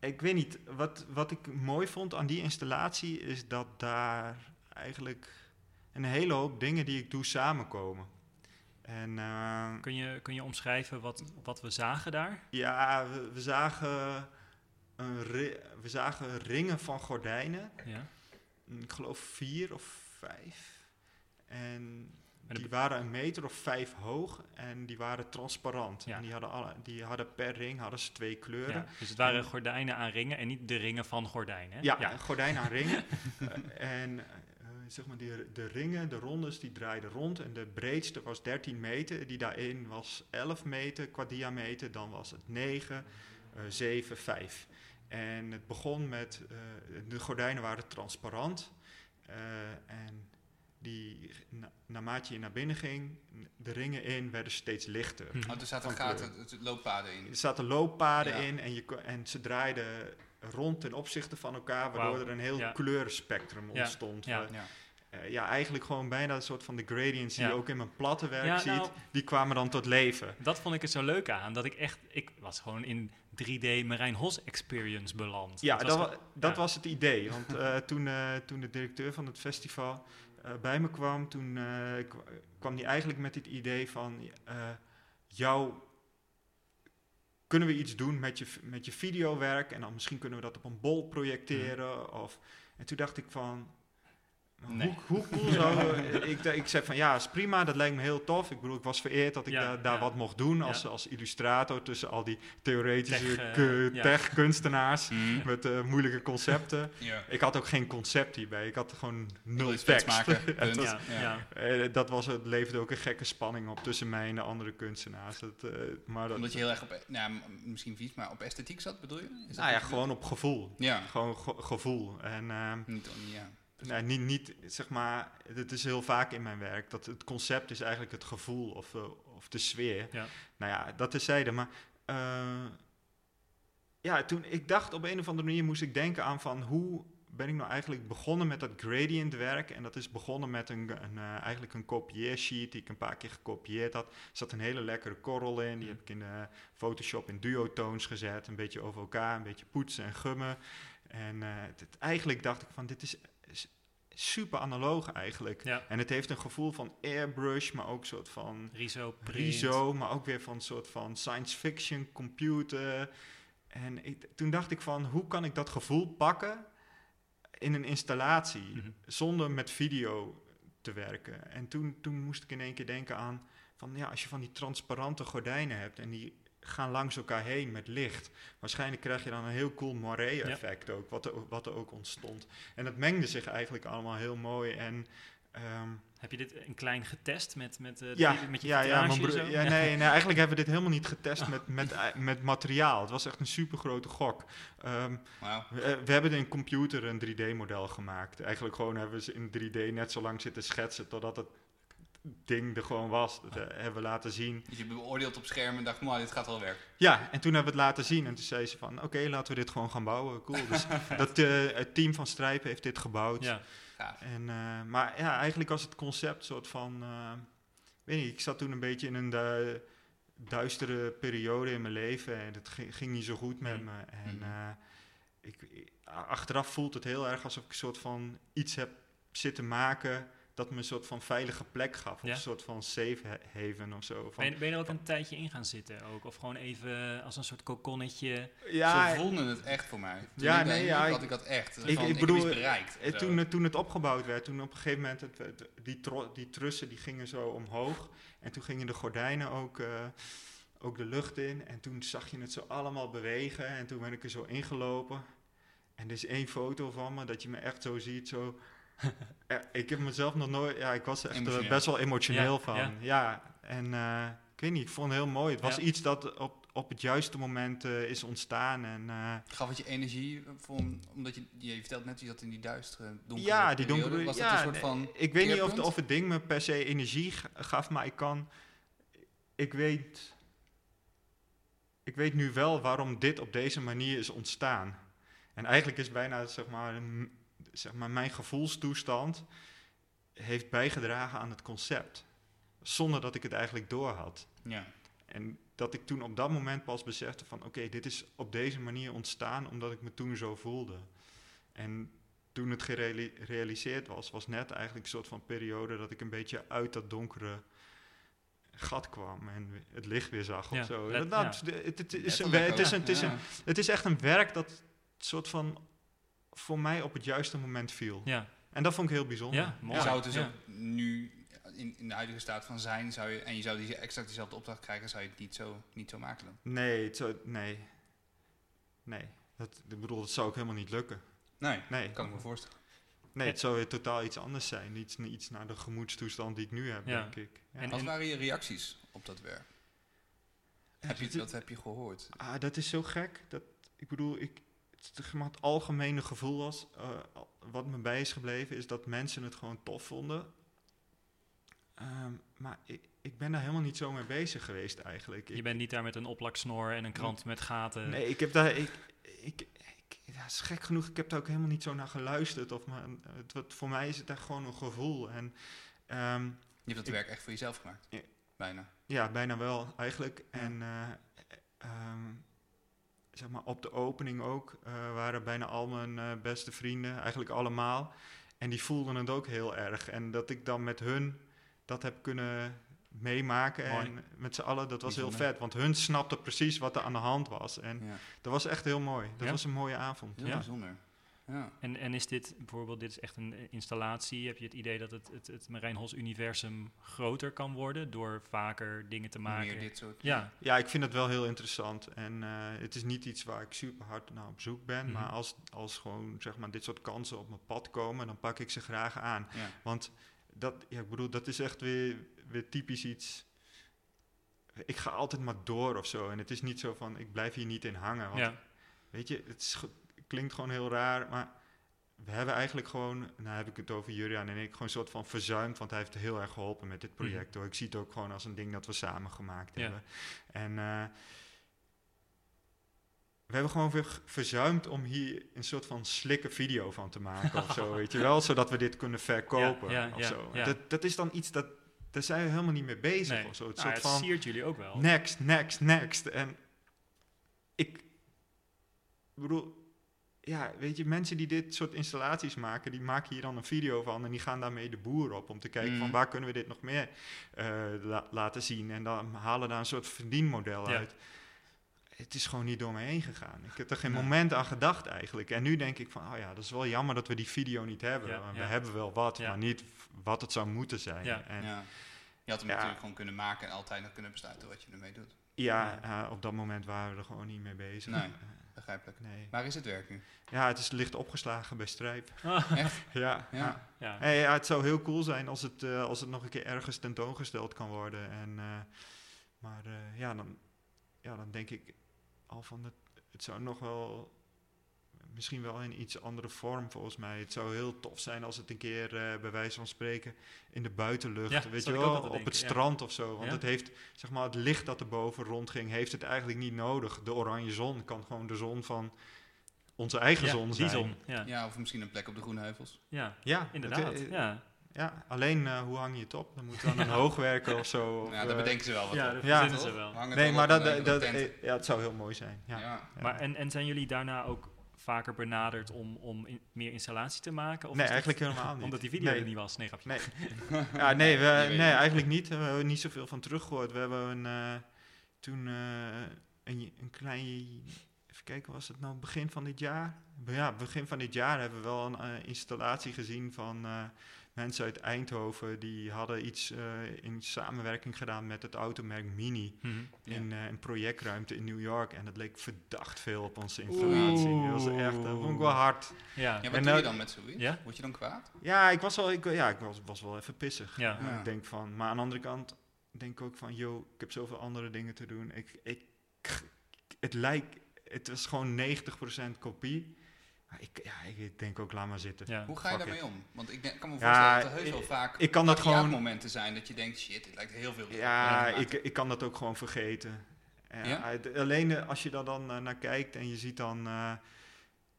ik weet niet. Wat, wat ik mooi vond aan die installatie is dat daar eigenlijk een hele hoop dingen die ik doe samenkomen. En eh, Kun je, kun je omschrijven wat, wat we zagen daar? ja, we, we zagen een we zagen ringen van gordijnen. Ja. Ik geloof vier of vijf. En die waren een meter of vijf hoog en die waren transparant. Ja. En die hadden, alle, die hadden per ring hadden ze twee kleuren. Ja, dus het waren En- gordijnen aan ringen en niet de ringen van gordijnen. Hè? Ja, gordijn aan ringen. Eh, en zeg maar, die, de ringen, de rondes, die draaiden rond. En de breedste was 13 meter. Die daarin was 11 meter qua diameter. Dan was het 9, eh 7, 5. En het begon met, eh, de gordijnen waren transparant. Eh, en die, na, naarmate je naar binnen ging, de ringen in werden steeds lichter. Oh, er zaten gaten, het looppaden in. Er zaten looppaden Ja. in en, je, en ze draaiden rond ten opzichte van elkaar, waardoor er een heel Ja. kleurenspectrum Ja. ontstond. Ja. Ja. eh, ja, eigenlijk gewoon bijna een soort van de gradients die je ook in mijn platte werk ziet, nou- die kwamen dan tot leven. Dat vond ik er zo leuk aan. Dat ik echt, ik was gewoon in 3D Marijn Hos experience beland. Ja, was dat, gewoon- wa- dat was het idee. Want eh, toen, eh, toen de directeur van het festival bij me kwam, toen kwa- kwam hij eigenlijk met het idee van eh, jou kunnen we iets doen met je, met je videowerk en dan misschien kunnen we dat op een bol projecteren. Of, en toen dacht ik van, Nee. hoe, hoe cool zou... ik, ik zei van ja, is prima, dat lijkt me heel tof. Ik bedoel, ik was vereerd dat ik Ja, daar- daar ja. wat mocht doen als, Ja. als illustrator tussen al die theoretische Tech, eh, tech-kunstenaars Hm. met eh, moeilijke concepten. Ja. Ik had ook geen concept hierbij. Ik had gewoon nul tekst. maken, ja. eh, dat was, het leverde ook een gekke spanning op tussen mij en de andere kunstenaars. Dat, eh, maar dat, Omdat je heel erg op, nou, m- misschien vies, maar op esthetiek zat, bedoel je? Is dat nou ja, gewoon op gevoel. Gewoon ge- gevoel. En ehm, Niet, ja. Nee, niet, niet, zeg maar, het is heel vaak in mijn werk dat het concept is eigenlijk het gevoel of, eh, of de sfeer. Ja. Nou ja, dat is zijde. Maar eh, ja, toen ik dacht op een of andere manier moest ik denken aan van hoe ben ik nou eigenlijk begonnen met dat gradient werk. En dat is begonnen met een, een, eh, eigenlijk een kopieersheet die ik een paar keer gekopieerd had. Er zat een hele lekkere korrel in. Die heb ik in de Photoshop in duotoons gezet. Een beetje over elkaar, een beetje poetsen en gummen. En het- eigenlijk dacht ik van dit is super analoog eigenlijk. Ja. En het heeft een gevoel van airbrush, maar ook een soort van Riso. Riso, maar ook weer van een soort van science fiction computer. En ik, toen dacht ik van, hoe kan ik dat gevoel pakken in een installatie, Mhm. zonder met video te werken. En toen, toen moest ik in één keer denken aan, van ja, als je van die transparante gordijnen hebt en die gaan langs elkaar heen met licht. Waarschijnlijk krijg je dan een heel cool moiré-effect ook, wat er, wat er ook ontstond. En dat mengde zich eigenlijk allemaal heel mooi. En ehm, Heb je dit een klein getest met, met, eh, ja, met je ja, ja, mijn en broer- zo? ja, nee, nee, eigenlijk hebben we dit helemaal niet getest met, met, eh, met materiaal. Het was echt een super grote gok. Ehm, Wauw. we, eh, we hebben in een computer een 3D-model gemaakt. Eigenlijk gewoon hebben we ze in 3D net zo lang zitten schetsen totdat het ding er gewoon was. Dat eh, hebben we laten zien. Dus je beoordeelt op scherm en dacht, maar dit gaat wel werken. Ja, en toen hebben we het laten zien. En toen zei ze van, oké, laten we dit gewoon gaan bouwen. Cool. Dus dat, eh, het team van Strijpen heeft dit gebouwd. Ja, Gaaf. En, eh, maar ja, eigenlijk was het concept soort van... eh, weet niet, ik zat toen een beetje in een du- duistere periode in mijn leven. En het ging, niet zo goed met Mm. me. En ik, ik- achteraf voelt het heel erg alsof ik een soort van iets heb zitten maken... dat me een soort van veilige plek gaf. Of Ja. een soort van safe ha- haven of zo. Van, Ben, je- ben je er ook een tijdje in gaan zitten ook? Of gewoon even als een soort kokonnetje? ja, Zo voelde het echt voor mij. Toen Ja, ik nee, ja, had ik- ik dat echt. ik- Van, ik bedoel, iets bereikt. Eh, toen, het- toen het opgebouwd werd, toen op een gegeven moment, het, die, tro- die trussen die gingen zo omhoog. En toen gingen de gordijnen ook, eh, ook de lucht in. En toen zag je het zo allemaal bewegen. En toen ben ik er zo ingelopen. En er is één foto van me, dat je me echt zo ziet, zo... Ik heb mezelf nog nooit... Ja, ik was er echt eh, best wel emotioneel Ja, van. ja. Ja, en eh, ik weet niet, ik vond het heel mooi. Het was iets dat op, op het juiste moment eh, is ontstaan. En eh, Gaf het je energie, omdat je, je vertelt net, je zat in die duistere, donkere Ja, die periode. donkere. Was ja, dat een soort van... ik weet niet of, de- of het ding me per se energie gaf, maar ik kan. Ik weet. Ik weet nu wel waarom dit op deze manier is ontstaan. En eigenlijk is bijna, zeg maar, zeg maar mijn gevoelstoestand heeft bijgedragen aan het concept. Zonder dat ik het eigenlijk door had. Ja. En dat ik toen op dat moment pas besefte van oké, dit is op deze manier ontstaan omdat ik me toen zo voelde. En toen het gerealiseerd was, was net eigenlijk een soort van periode dat ik een beetje uit dat donkere gat kwam en het licht weer zag Ja, of zo. let- Dat- het, het is een, het, is ook. een, het, is Ja. een, het is echt een werk dat soort van voor mij op het juiste moment viel. Ja, En dat vond ik heel bijzonder. Ja, mooi. Je zou het dus Ja. ook nu, in, in de huidige staat van zijn, zou je, en je zou die, exact diezelfde opdracht krijgen, zou je het niet zo, niet zo maken dan? Nee, het zou, nee. Nee. Dat, ik bedoel, dat zou ook helemaal niet lukken. Nee, Nee. kan ik me voorstellen. Nee, het zou weer totaal iets anders zijn. Iets, iets naar de gemoedstoestand die ik nu heb, Ja. denk ik. Ja. En- Wat waren je reacties op dat werk? Heb je, dat- wat heb je gehoord? ah, dat is zo gek. Dat, ik bedoel, ik, het, algemene gevoel was, eh, wat me bij is gebleven, is dat mensen het gewoon tof vonden. Ehm, maar ik, ik ben daar helemaal niet zo mee bezig geweest eigenlijk. je Ik, bent niet daar met een oplaksnor en een krant met gaten. nee, ik heb daar... Ik, ik, ik, ja, is gek genoeg, ik heb daar ook helemaal niet zo naar geluisterd. Of maar, het, wat, voor mij is het echt gewoon een gevoel. En ehm, Je hebt dat werk echt voor jezelf gemaakt? Ja. Bijna. Ja, bijna wel eigenlijk. Ja. En eh, ehm, zeg maar op de opening ook eh, waren bijna al mijn eh, beste vrienden, eigenlijk allemaal. En die voelden het ook heel erg. En dat ik dan met hun dat heb kunnen meemaken Mooi. en met z'n allen, dat was heel vet. Want hun snapten precies wat er aan de hand was. En Ja. dat was echt heel mooi. Dat Ja. was een mooie avond. Heel Ja. bijzonder. Ja. En, en is dit bijvoorbeeld, dit is echt een installatie. Heb je het idee dat het, het, het Marijnhos-universum groter kan worden door vaker dingen te maken? Meer dit soort... Ja, Ja, ik vind het wel heel interessant. En eh, het is niet iets waar ik super hard naar op zoek ben. Mhm. Maar als, als gewoon zeg maar, dit soort kansen op mijn pad komen, dan pak ik ze graag aan. Ja. Want dat, ja, ik bedoel, dat is echt weer, weer typisch iets. Ik ga altijd maar door of zo. En het is niet zo van, ik blijf hier niet in hangen. Want ja. weet je, het is klinkt gewoon heel raar, maar we hebben eigenlijk gewoon, nou heb ik het over Juriaan en ik, gewoon een soort van verzuimd, want hij heeft heel erg geholpen met dit project. Hoor. Ik zie het ook gewoon als een ding dat we samen gemaakt Ja. hebben. En eh, we hebben gewoon weer verzuimd om hier een soort van slikke video van te maken of zo, weet je wel, zodat we dit kunnen verkopen Ja, ja, of zo. Dat, dat is dan iets dat, daar zijn we helemaal niet mee bezig Nee. of zo. Het Nou, soort van, siert jullie ook wel. Next, next, next. En ik bedoel, ja, weet je, mensen die dit soort installaties maken, die maken hier dan een video van en die gaan daarmee de boer op om te kijken Mm. van waar kunnen we dit nog meer eh, la- laten zien. En dan halen daar een soort verdienmodel Ja. uit. Het is gewoon niet door me heen gegaan. Ik heb er geen Nee. moment aan gedacht eigenlijk. En nu denk ik van, oh ja, dat is wel jammer dat we die video niet hebben. Ja, Want ja. We hebben wel wat, Ja. maar niet wat het zou moeten zijn. Ja. En Ja. Je had hem Ja. natuurlijk gewoon kunnen maken en altijd nog kunnen besluiten wat je ermee doet. Ja, eh, op dat moment waren we er gewoon niet mee bezig. Nee. Begrijpelijk. nee. Waar is het werk nu? Ja, het is licht opgeslagen bij Strijp. Ah, Echt? Ja, Ja. ja. ja. Hey, ja, het zou heel cool zijn als het, eh, als het nog een keer ergens tentoongesteld kan worden. En, eh, maar eh, ja, dan, ja, dan denk ik al van het, het zou nog wel, misschien wel in iets andere vorm volgens mij. Het zou heel tof zijn als het een keer eh, bij wijze van spreken in de buitenlucht, Ja, dat weet je wel, op het ja. strand of zo. Want Ja. het heeft, zeg maar, het licht dat er boven rondging, heeft het eigenlijk niet nodig. De oranje zon kan gewoon de zon van onze eigen Ja, zon die zijn. zon. Ja, ja. Ja, of misschien een plek op de Groene Heuvels. Ja, inderdaad. het, eh, ja. Ja, alleen eh, hoe hang je het op? Dan moet dan een hoogwerker of zo. Of, ja, eh, bedenken ze wel wat Ja, dat Ja. verzinnen ze wel. Hangen Nee, maar dat, dat, dat- ja, het zou heel mooi zijn. Ja. Ja. Ja. Maar en, en zijn jullie daarna ook vaker benaderd om, om in- meer installatie te maken? Of nee, dat eigenlijk helemaal niet. Omdat die video nee. er niet was? Nee, grapje. Nee, ja, nee, we, nee eigenlijk niet. We hebben er niet zoveel van teruggehoord. We hebben een, eh, toen eh, een, een klein, even kijken, was het nou begin van dit jaar? Ja, begin van dit jaar hebben we wel een eh, installatie gezien van eh, mensen uit Eindhoven. Die hadden iets eh, in samenwerking gedaan met het automerk Mini Mhm. in eh, een projectruimte in New York. En dat leek verdacht veel op onze installatie. Dat was echt, dat vond ik wel hard. Ja. Ja, wat En doe nou- je dan met zoiets? Ja? Word je dan kwaad? Ja, ik was wel, ik, ja, ik was, was wel even pissig. Ja. Ik denk van, maar aan de andere kant denk ik ook van, yo, ik heb zoveel andere dingen te doen. Ik, ik, het lijkt, het was gewoon 90% kopie. Ik, ja, ik denk ook, laat maar zitten. Ja. Hoe ga je daarmee om? Want ik denk- kan me Ja, voorstellen dat er heus ik- wel vaak Ik kan dat gewoon, momenten zijn dat je denkt, shit, dit lijkt heel veel. ja, ik ik, kan dat ook gewoon vergeten. Ja, Ja? uit- alleen eh, als je daar dan eh, naar kijkt en je ziet dan, eh,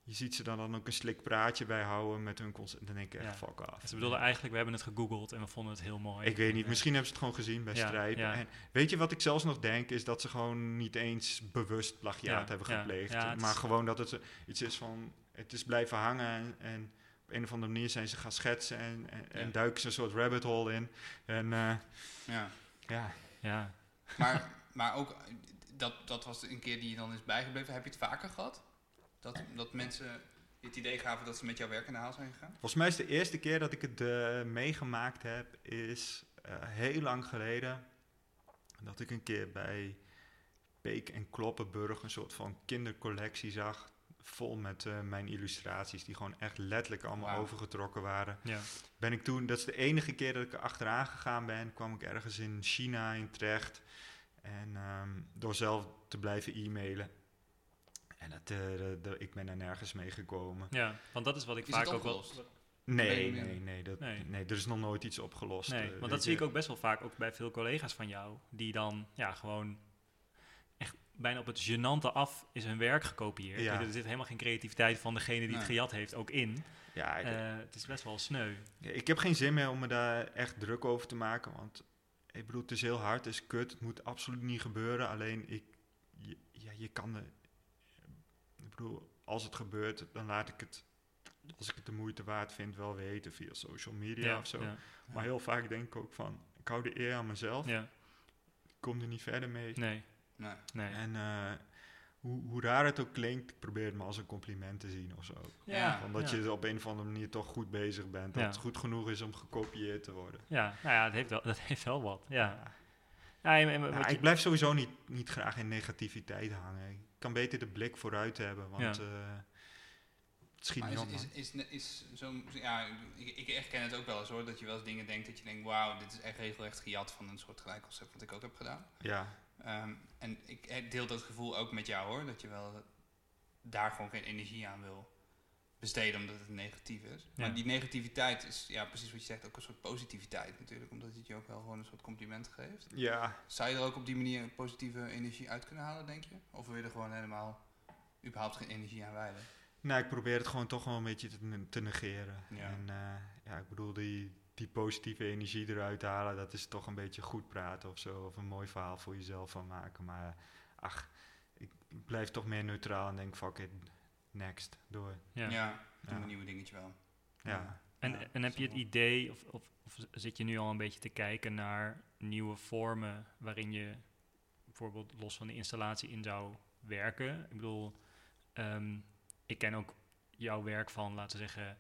je ziet ze dan, dan ook een slik praatje bijhouden met hun concept, dan denk ik echt, Ja. fuck af. Ze bedoelden eigenlijk, we hebben het gegoogeld en we vonden het heel mooi. Ik weet niet, Ja. misschien hebben ze het gewoon gezien bij Ja, Strijp. ja. En weet je wat ik zelfs nog denk, is dat ze gewoon niet eens bewust plagiaat Ja, hebben gepleegd. ja, het maar is- gewoon dat het iets is van, het is blijven hangen en, en op een of andere manier zijn ze gaan schetsen en, en, duiken ze een soort rabbit hole in. En eh, Ja. ja, Ja. Maar, maar ook, dat, dat was een keer die je dan is bijgebleven. Heb je het vaker gehad? Dat, dat mensen het idee gaven dat ze met jouw werk in de haal zijn gegaan? volgens mij is de eerste keer dat ik het eh, meegemaakt heb, is eh, heel lang geleden. Dat ik een keer bij Beek en Kloppenburg een soort van kindercollectie zag. Vol met eh, mijn illustraties, die gewoon echt letterlijk allemaal overgetrokken waren. Ja. Ben ik toen, dat is de enige keer dat ik er achteraan gegaan ben, kwam ik ergens in China in terecht. En ehm, door zelf te blijven e-mailen. En dat, eh, de- de- ik ben er nergens mee gekomen. ja, want dat is wat ik Is vaak ook wel... Nee, nee, nee, dat, Nee. nee. er is nog nooit iets opgelost. Nee, eh, want dat zie ik ook best wel vaak, ook bij veel collega's van jou, die dan ja, gewoon bijna op het gênante af is hun werk gekopieerd. Ja. Er zit helemaal geen creativiteit van degene die het gejat heeft ook in. Ja, ik, Eh, het is best wel sneu. Ja, Ik heb geen zin meer om me daar echt druk over te maken, want ik bedoel, het is heel hard, het is kut, het moet absoluut niet gebeuren. Alleen, ik, je, ja, je kan er, ik bedoel, als het gebeurt, dan laat ik het, als ik het de moeite waard vind, wel weten via social media of zo. ja, Maar heel vaak denk ik ook van, ik hou de eer aan mezelf, ja. ik kom er niet verder mee. Nee, Nee. nee. En eh, hoe, hoe raar het ook klinkt, ik probeer het maar als een compliment te zien of zo. Ja, Van dat ja. je op een of andere manier toch goed bezig bent, dat Ja. het goed genoeg is om gekopieerd te worden. Ja, nou ja, dat heeft wel, dat heeft wel wat. Ja. Ja, en- en ik blijf sowieso niet, niet graag in negativiteit hangen. Ik kan beter de blik vooruit hebben, want Ja. eh, het schiet Maar niet is, op. is, is, is, is zo'n, ja, ik, ik herken het ook wel eens hoor, dat je wel eens dingen denkt dat je denkt, wauw, dit is echt regelrecht gejat van een soort gelijk concept wat ik ook heb gedaan. Ja, Ehm, en ik eh, deel dat gevoel ook met jou hoor, dat je wel daar gewoon geen energie aan wil besteden omdat het negatief is. Ja. Maar die negativiteit is, ja precies wat je zegt, ook een soort positiviteit natuurlijk, omdat het je ook wel gewoon een soort compliment geeft. ja. Zou je er ook op die manier positieve energie uit kunnen halen, denk je? Of wil je er gewoon helemaal überhaupt geen energie aan wijden? Nou, ik probeer het gewoon toch wel een beetje te, te negeren. Ja. En eh, ja, ik bedoel, die, die positieve energie eruit halen, dat is toch een beetje goed praten of zo. Of een mooi verhaal voor jezelf van maken. Maar ach, ik, blijf toch meer neutraal en denk, fuck it, next, door. ja. Ja, doe Ja. een nieuwe dingetje wel. Ja. En, Ja, en heb je het idee, of, of, of zit je nu al een beetje te kijken naar nieuwe vormen waarin je bijvoorbeeld los van de installatie in zou werken? Ik bedoel, ehm, ik ken ook jouw werk van, laten we zeggen,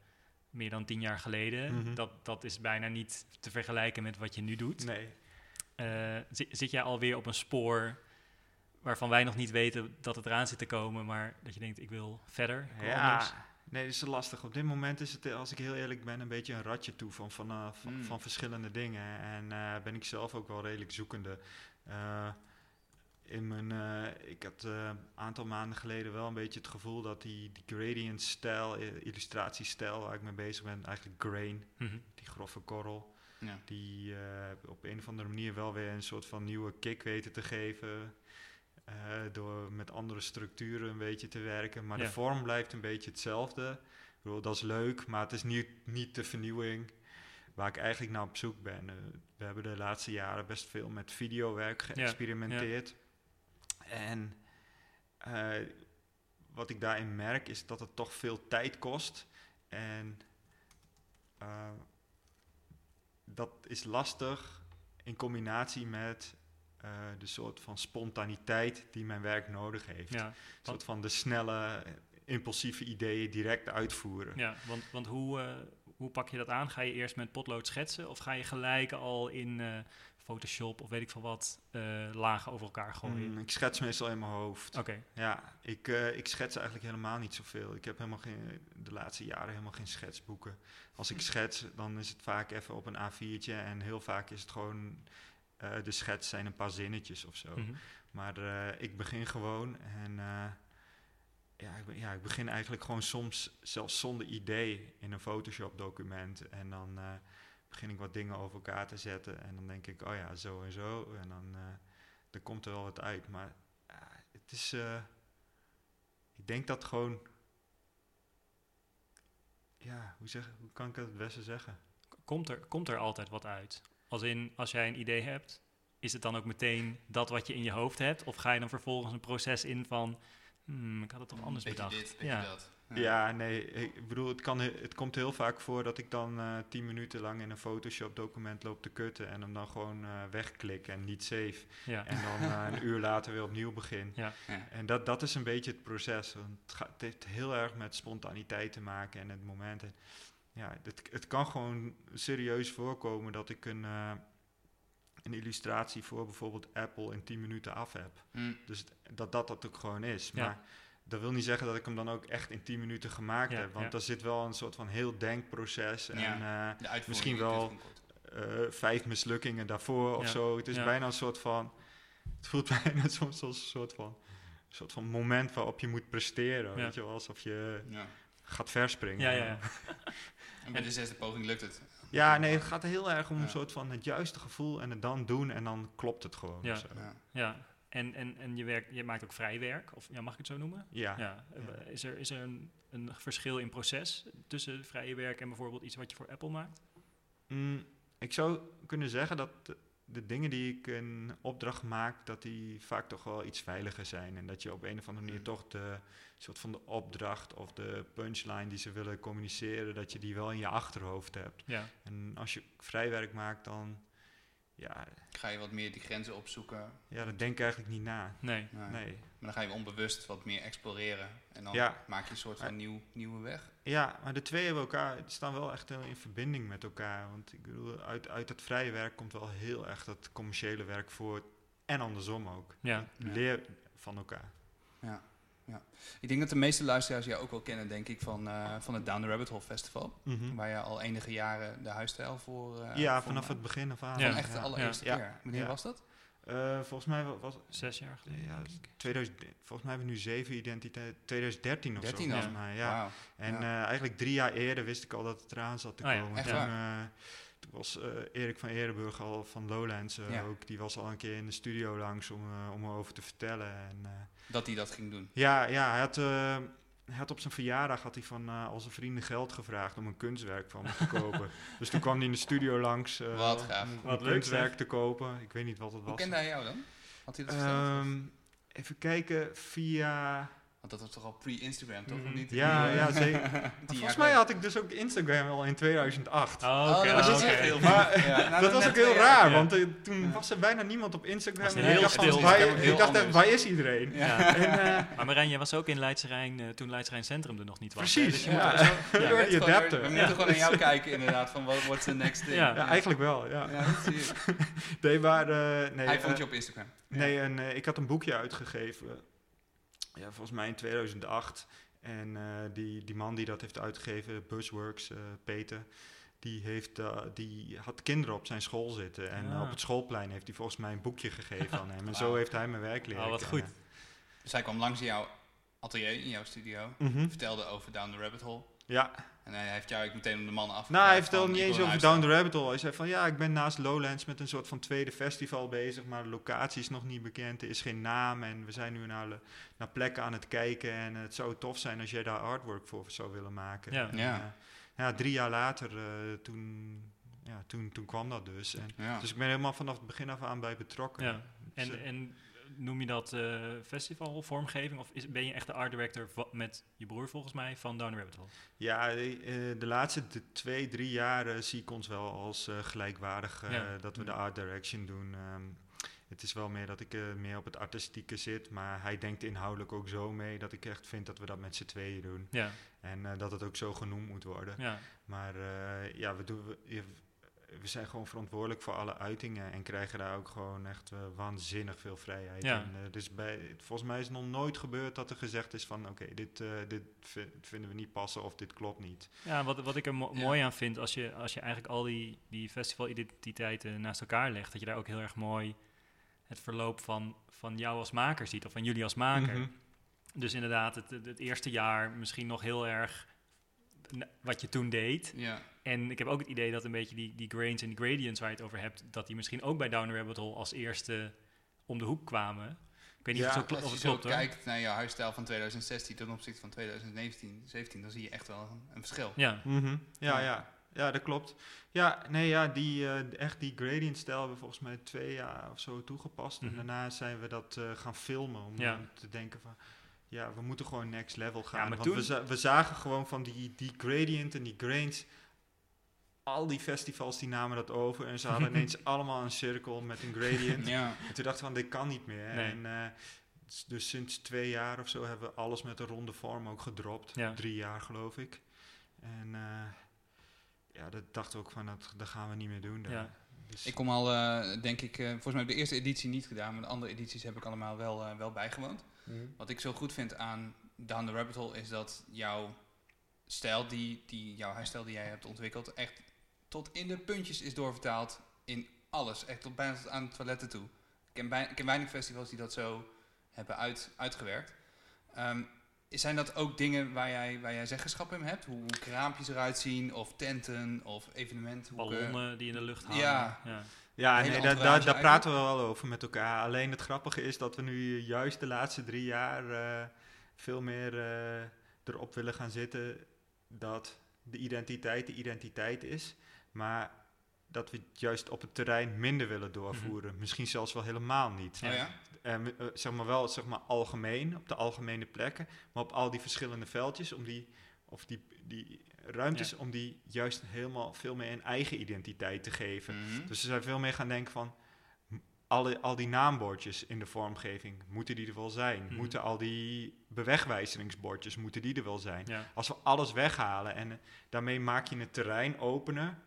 meer dan tien jaar geleden. Mhm. dat, dat is bijna niet te vergelijken met wat je nu doet. Nee. Eh, zi- zit jij alweer op een spoor waarvan wij nog niet weten dat het eraan zit te komen, maar dat je denkt, ik wil verder? ik wil anders? Ja, nee, dat is lastig. Op dit moment is het, eh, als ik heel eerlijk ben, een beetje een ratje toe van, van, eh, van, Mm. van verschillende dingen. En eh, ben ik zelf ook wel redelijk zoekende. Eh, in mijn, eh, ik had eh, een aantal maanden geleden wel een beetje het gevoel dat die, die gradient-stijl, eh, illustratiestijl waar ik mee bezig ben, eigenlijk grain, Mhm. die grove korrel, Ja. die eh, op een of andere manier wel weer een soort van nieuwe kick weten te geven. eh, door met andere structuren een beetje te werken. Maar Ja. de vorm blijft een beetje hetzelfde. Ik bedoel, dat is leuk, maar het is niet, niet de vernieuwing waar ik eigenlijk naar op zoek ben. Eh, we hebben de laatste jaren best veel met videowerk geëxperimenteerd. En eh, wat ik daarin merk is dat het toch veel tijd kost. En uh, dat is lastig in combinatie met uh, de soort van spontaniteit die mijn werk nodig heeft. Ja, een soort van de snelle, impulsieve ideeën direct uitvoeren. Ja, want, want hoe, uh, hoe pak je dat aan? Ga je eerst met potlood schetsen of ga je gelijk al in Photoshop of weet ik veel wat lagen over elkaar gooien? Mm, ik schets meestal in mijn hoofd. Oké. Ja, ik, ik schets eigenlijk helemaal niet zoveel. Ik heb helemaal geen, de laatste jaren helemaal geen schetsboeken. Als ik schets, dan is het vaak even op een A4'tje en heel vaak is het gewoon uh, de schets zijn een paar zinnetjes of zo. Mm -hmm. Maar ik begin gewoon en ja, ik, ja, ik begin eigenlijk gewoon soms zelfs zonder idee in een Photoshop document. En dan begin ik wat dingen over elkaar te zetten en dan denk ik, oh ja, zo en zo. En dan, dan komt er wel wat uit. Maar het is, ik denk dat gewoon, ja, hoe, zeg, hoe kan ik het het beste zeggen? Komt er, komt er altijd wat uit? Als in, als jij een idee hebt, is het dan ook meteen dat wat je in je hoofd hebt? Of ga je dan vervolgens een proces in van, hmm, ik had het toch anders beetje bedacht? Dit, beetje ja. dat. Ja. ja, nee, ik bedoel, het, kan, het komt heel vaak voor dat ik dan uh, tien minuten lang in een Photoshop-document loop te kutten en hem dan gewoon uh, wegklik en niet save. Ja. En dan uh, een uur later weer opnieuw begin. Ja. Ja. En dat, dat is een beetje het proces. Want het, gaat, het heeft heel erg met spontaniteit te maken en het moment. En ja, het, het kan gewoon serieus voorkomen dat ik een een illustratie voor bijvoorbeeld Apple in 10 minuten af heb. Mm. Dus dat dat dat ook gewoon is. Ja. Maar dat wil niet zeggen dat ik hem dan ook echt in 10 minuten gemaakt Ja, heb. Want ja. er zit wel een soort van heel denkproces. En Ja, eh, misschien wel eh, vijf mislukkingen daarvoor of Ja, zo. Het is ja. bijna een soort van... Het voelt bijna soms als een soort van, een soort van moment waarop je moet presteren. Ja. Weet je wel, alsof je Ja. gaat verspringen. Ja, ja, ja. En bij de zesde poging lukt het. Ja, nee, het gaat heel erg om Ja. een soort van het juiste gevoel en het dan doen en dan klopt het gewoon. Ja. Ja. En, en, en je, werkt, je maakt ook vrij werk, of ja, mag ik het zo noemen? Ja. Ja. eh, Is er, is er een, een verschil in proces tussen vrije werk en bijvoorbeeld iets wat je voor Apple maakt? Mm, ik zou kunnen zeggen dat de, de dingen die ik in opdracht maak, dat die vaak toch wel iets veiliger zijn. En dat je op een of andere manier Mm. toch de soort van de opdracht of de punchline die ze willen communiceren, dat je die wel in je achterhoofd hebt. Ja. En als je vrijwerk maakt, dan, ja, Ga je wat meer die grenzen opzoeken. ja dat denk ik eigenlijk niet na. Nee. Nee. Nee. Maar dan ga je onbewust wat meer exploreren. En dan Ja. maak je een soort van nieuw, nieuwe weg. Ja, maar de twee hebben elkaar, staan wel echt heel in verbinding met elkaar. Want ik bedoel, uit, uit het vrije werk komt wel heel erg dat commerciële werk voort. En andersom ook. Ja. Ja. Leer van elkaar. Ja, ja. Ik denk dat de meeste luisteraars jou ook wel kennen, denk ik, van, eh, van het Down the Rabbit Hole Festival. Waar je al enige jaren de huisstijl voor... eh, ja, voor vanaf het begin af aan. Ja. Van echt de allereerste Ja. keer. Wanneer Ja. was dat? Eh, volgens mij wa- was Zes jaar geleden. ja, 2000, volgens mij hebben we nu zeven identiteiten. 2013 of 13 zo. volgens mij, ja. En Ja. eh, eigenlijk drie jaar eerder wist ik al dat het eraan zat te Oh ja, komen. echt toen, waar? eh, toen was eh, Erik van Eerdenburg al van Lowlands eh, Ja. ook. Die was al een keer in de studio langs om, eh, om erover te vertellen. En, eh, Dat hij dat ging doen. Ja, ja hij, had, eh, hij had op zijn verjaardag had hij van eh, al zijn vrienden geld gevraagd om een kunstwerk van me te kopen. Dus toen kwam hij in de studio langs eh, Wat gaaf. om, Wat een leuk, kunstwerk zeg. te kopen. Ik weet niet wat het Hoe was. kende hij jou dan? Had hij dat? Ehm, even kijken, via... Want dat was toch al pre-Instagram, toch? Mhm. niet? Ja, ja, zeker. Volgens mij had ik dus ook Instagram al in 2008. Oh, Oh, oké. dat dus heel Maar veel. Ja, nou, dat was ook heel raar, ja. want eh, toen Ja. was er bijna niemand op Instagram. Was En heel ik dacht, stil. waar, Heel ik dacht echt, waar is iedereen? Ja. En, eh, Maar Marijn, jij was ook in Leidse Rijn eh, toen Leidse Rijn Centrum er nog niet was. hè? precies, Dus je ja. moet zo- Ja, Door we die moeten gewoon- adapter. We Ja. moeten gewoon naar jou kijken inderdaad, van wat what's the next thing. Ja. eigenlijk wel, ja. Nee, maar... eh, nee, Hij vond je op Instagram. Nee, en, eh, ik had een boekje uitgegeven. Ja, volgens mij in 2008. En eh, die, die man die dat heeft uitgegeven, Buzzworks, eh, Peter, die, heeft, eh, die had kinderen op zijn school zitten. En Ah. op het schoolplein heeft hij volgens mij een boekje gegeven aan hem. En zo heeft hij mijn werk leren Oh, wat kennen. goed. Dus hij kwam langs in jouw atelier, in jouw studio. Mhm. Vertelde over Down the Rabbit Hole. Ja, En hij heeft jou ook meteen om de man af. nou hij vertelde niet eens over Down the Rabbit Hole. Hij zei van ja, ik ben naast Lowlands met een soort van tweede festival bezig, maar de locatie is nog niet bekend, er is geen naam en we zijn nu naar, naar plekken aan het kijken en het zou tof zijn als jij daar artwork voor zou willen maken. Ja. En, Ja. ja, drie jaar later, eh, toen, ja, toen, toen kwam dat dus. En, Ja. Dus ik ben helemaal vanaf het begin af aan bij betrokken. Ja. Dus, En, eh, en noem je dat eh festivalvormgeving? Of is, ben je echt de art director met je broer volgens mij van Down Rabbit Hole? Ja, eh, de laatste de twee, drie jaren zie ik ons wel als eh, gelijkwaardig Ja. dat we de art direction doen. Ehm, het is wel meer dat ik meer op het artistieke zit, maar hij denkt inhoudelijk ook zo mee dat ik echt vind dat we dat met z'n tweeën doen. Ja, En dat het ook zo genoemd moet worden. ja, Maar ja, we, doen, we, we zijn gewoon verantwoordelijk voor alle uitingen en krijgen daar ook gewoon echt eh, waanzinnig veel vrijheid Ja. in. Eh, dus bij, volgens mij is het nog nooit gebeurd dat er gezegd is van oké, dit, eh, dit vi- vinden we niet passen of dit klopt niet. ja wat, wat ik er mo- Ja. mooi aan vind, als je, als je eigenlijk al die, die festivalidentiteiten naast elkaar legt, dat je daar ook heel erg mooi het verloop van, van jou als maker ziet, of van jullie als maker. Mhm. Dus inderdaad, het, het, eerste jaar misschien nog heel erg wat je toen deed. Ja. En ik heb ook het idee dat een beetje die, die grains en die gradients waar je het over hebt, dat die misschien ook bij Down the Rabbit Hole als eerste om de hoek kwamen. Ik weet niet Ja, of het Als je het zo klopt hoor. kijkt naar jouw huisstijl van 2016 ten opzichte van 2017, 17, dan zie je echt wel een, een verschil. Ja, Mhm. Ja. Ja, ja. Ja, dat klopt. Ja, nee, ja, die, eh, echt die gradient stijl hebben we volgens mij twee jaar of zo toegepast. Mhm. En daarna zijn we dat eh, gaan filmen om Ja. te denken van... Ja, we moeten gewoon next level gaan. maar Want toen- we, za- we zagen gewoon van die, die gradient en die grains... Al die festivals die namen dat over en ze hadden ineens allemaal een cirkel met een gradient. Ja. En toen dachten we van, dit kan niet meer. Nee. En eh, dus sinds twee jaar of zo hebben we alles met een ronde vorm ook gedropt. Ja. Drie jaar geloof ik. En eh, ja, dat dachten we ook van, dat, dat gaan we niet meer doen. daar. Ja. Dus, Ik kom al, eh, denk ik, eh, volgens mij heb ik de eerste editie niet gedaan, maar de andere edities heb ik allemaal wel, eh, wel bijgewoond. Mhm. Wat ik zo goed vind aan Down the Rabbit Hole is dat jouw stijl, die, die, jouw huisstijl die jij hebt ontwikkeld, echt tot in de puntjes is doorvertaald in alles. Echt tot bijna tot aan de toiletten toe. Ik ken, bij, ik ken weinig festivals die dat zo hebben uit, uitgewerkt. Ehm, zijn dat ook dingen waar jij, waar jij zeggenschap in hebt? Hoe kraampjes eruit zien, of tenten, of evenementen? ballonnen die in de lucht hangen. Ja. ja. Nee, daar, entourage daar, daar praten we wel over met elkaar. Alleen het grappige is dat we nu juist de laatste drie jaar eh, veel meer eh, erop willen gaan zitten dat de identiteit de identiteit is. Maar dat we het juist op het terrein minder willen doorvoeren. Misschien zelfs wel helemaal niet. Oh ja? M- eh, zeg maar wel zeg maar algemeen, op de algemene plekken, maar op al die verschillende veldjes, om die, of die, die ruimtes, om die juist helemaal veel meer een eigen identiteit te geven. Mhm. Dus ze zijn veel meer gaan denken van, alle, al die naambordjes in de vormgeving, moeten die er wel zijn? Mhm. Moeten al die bewegwijzeringsbordjes, moeten die er wel zijn? Ja. Als we alles weghalen en eh, daarmee maak je het terrein opener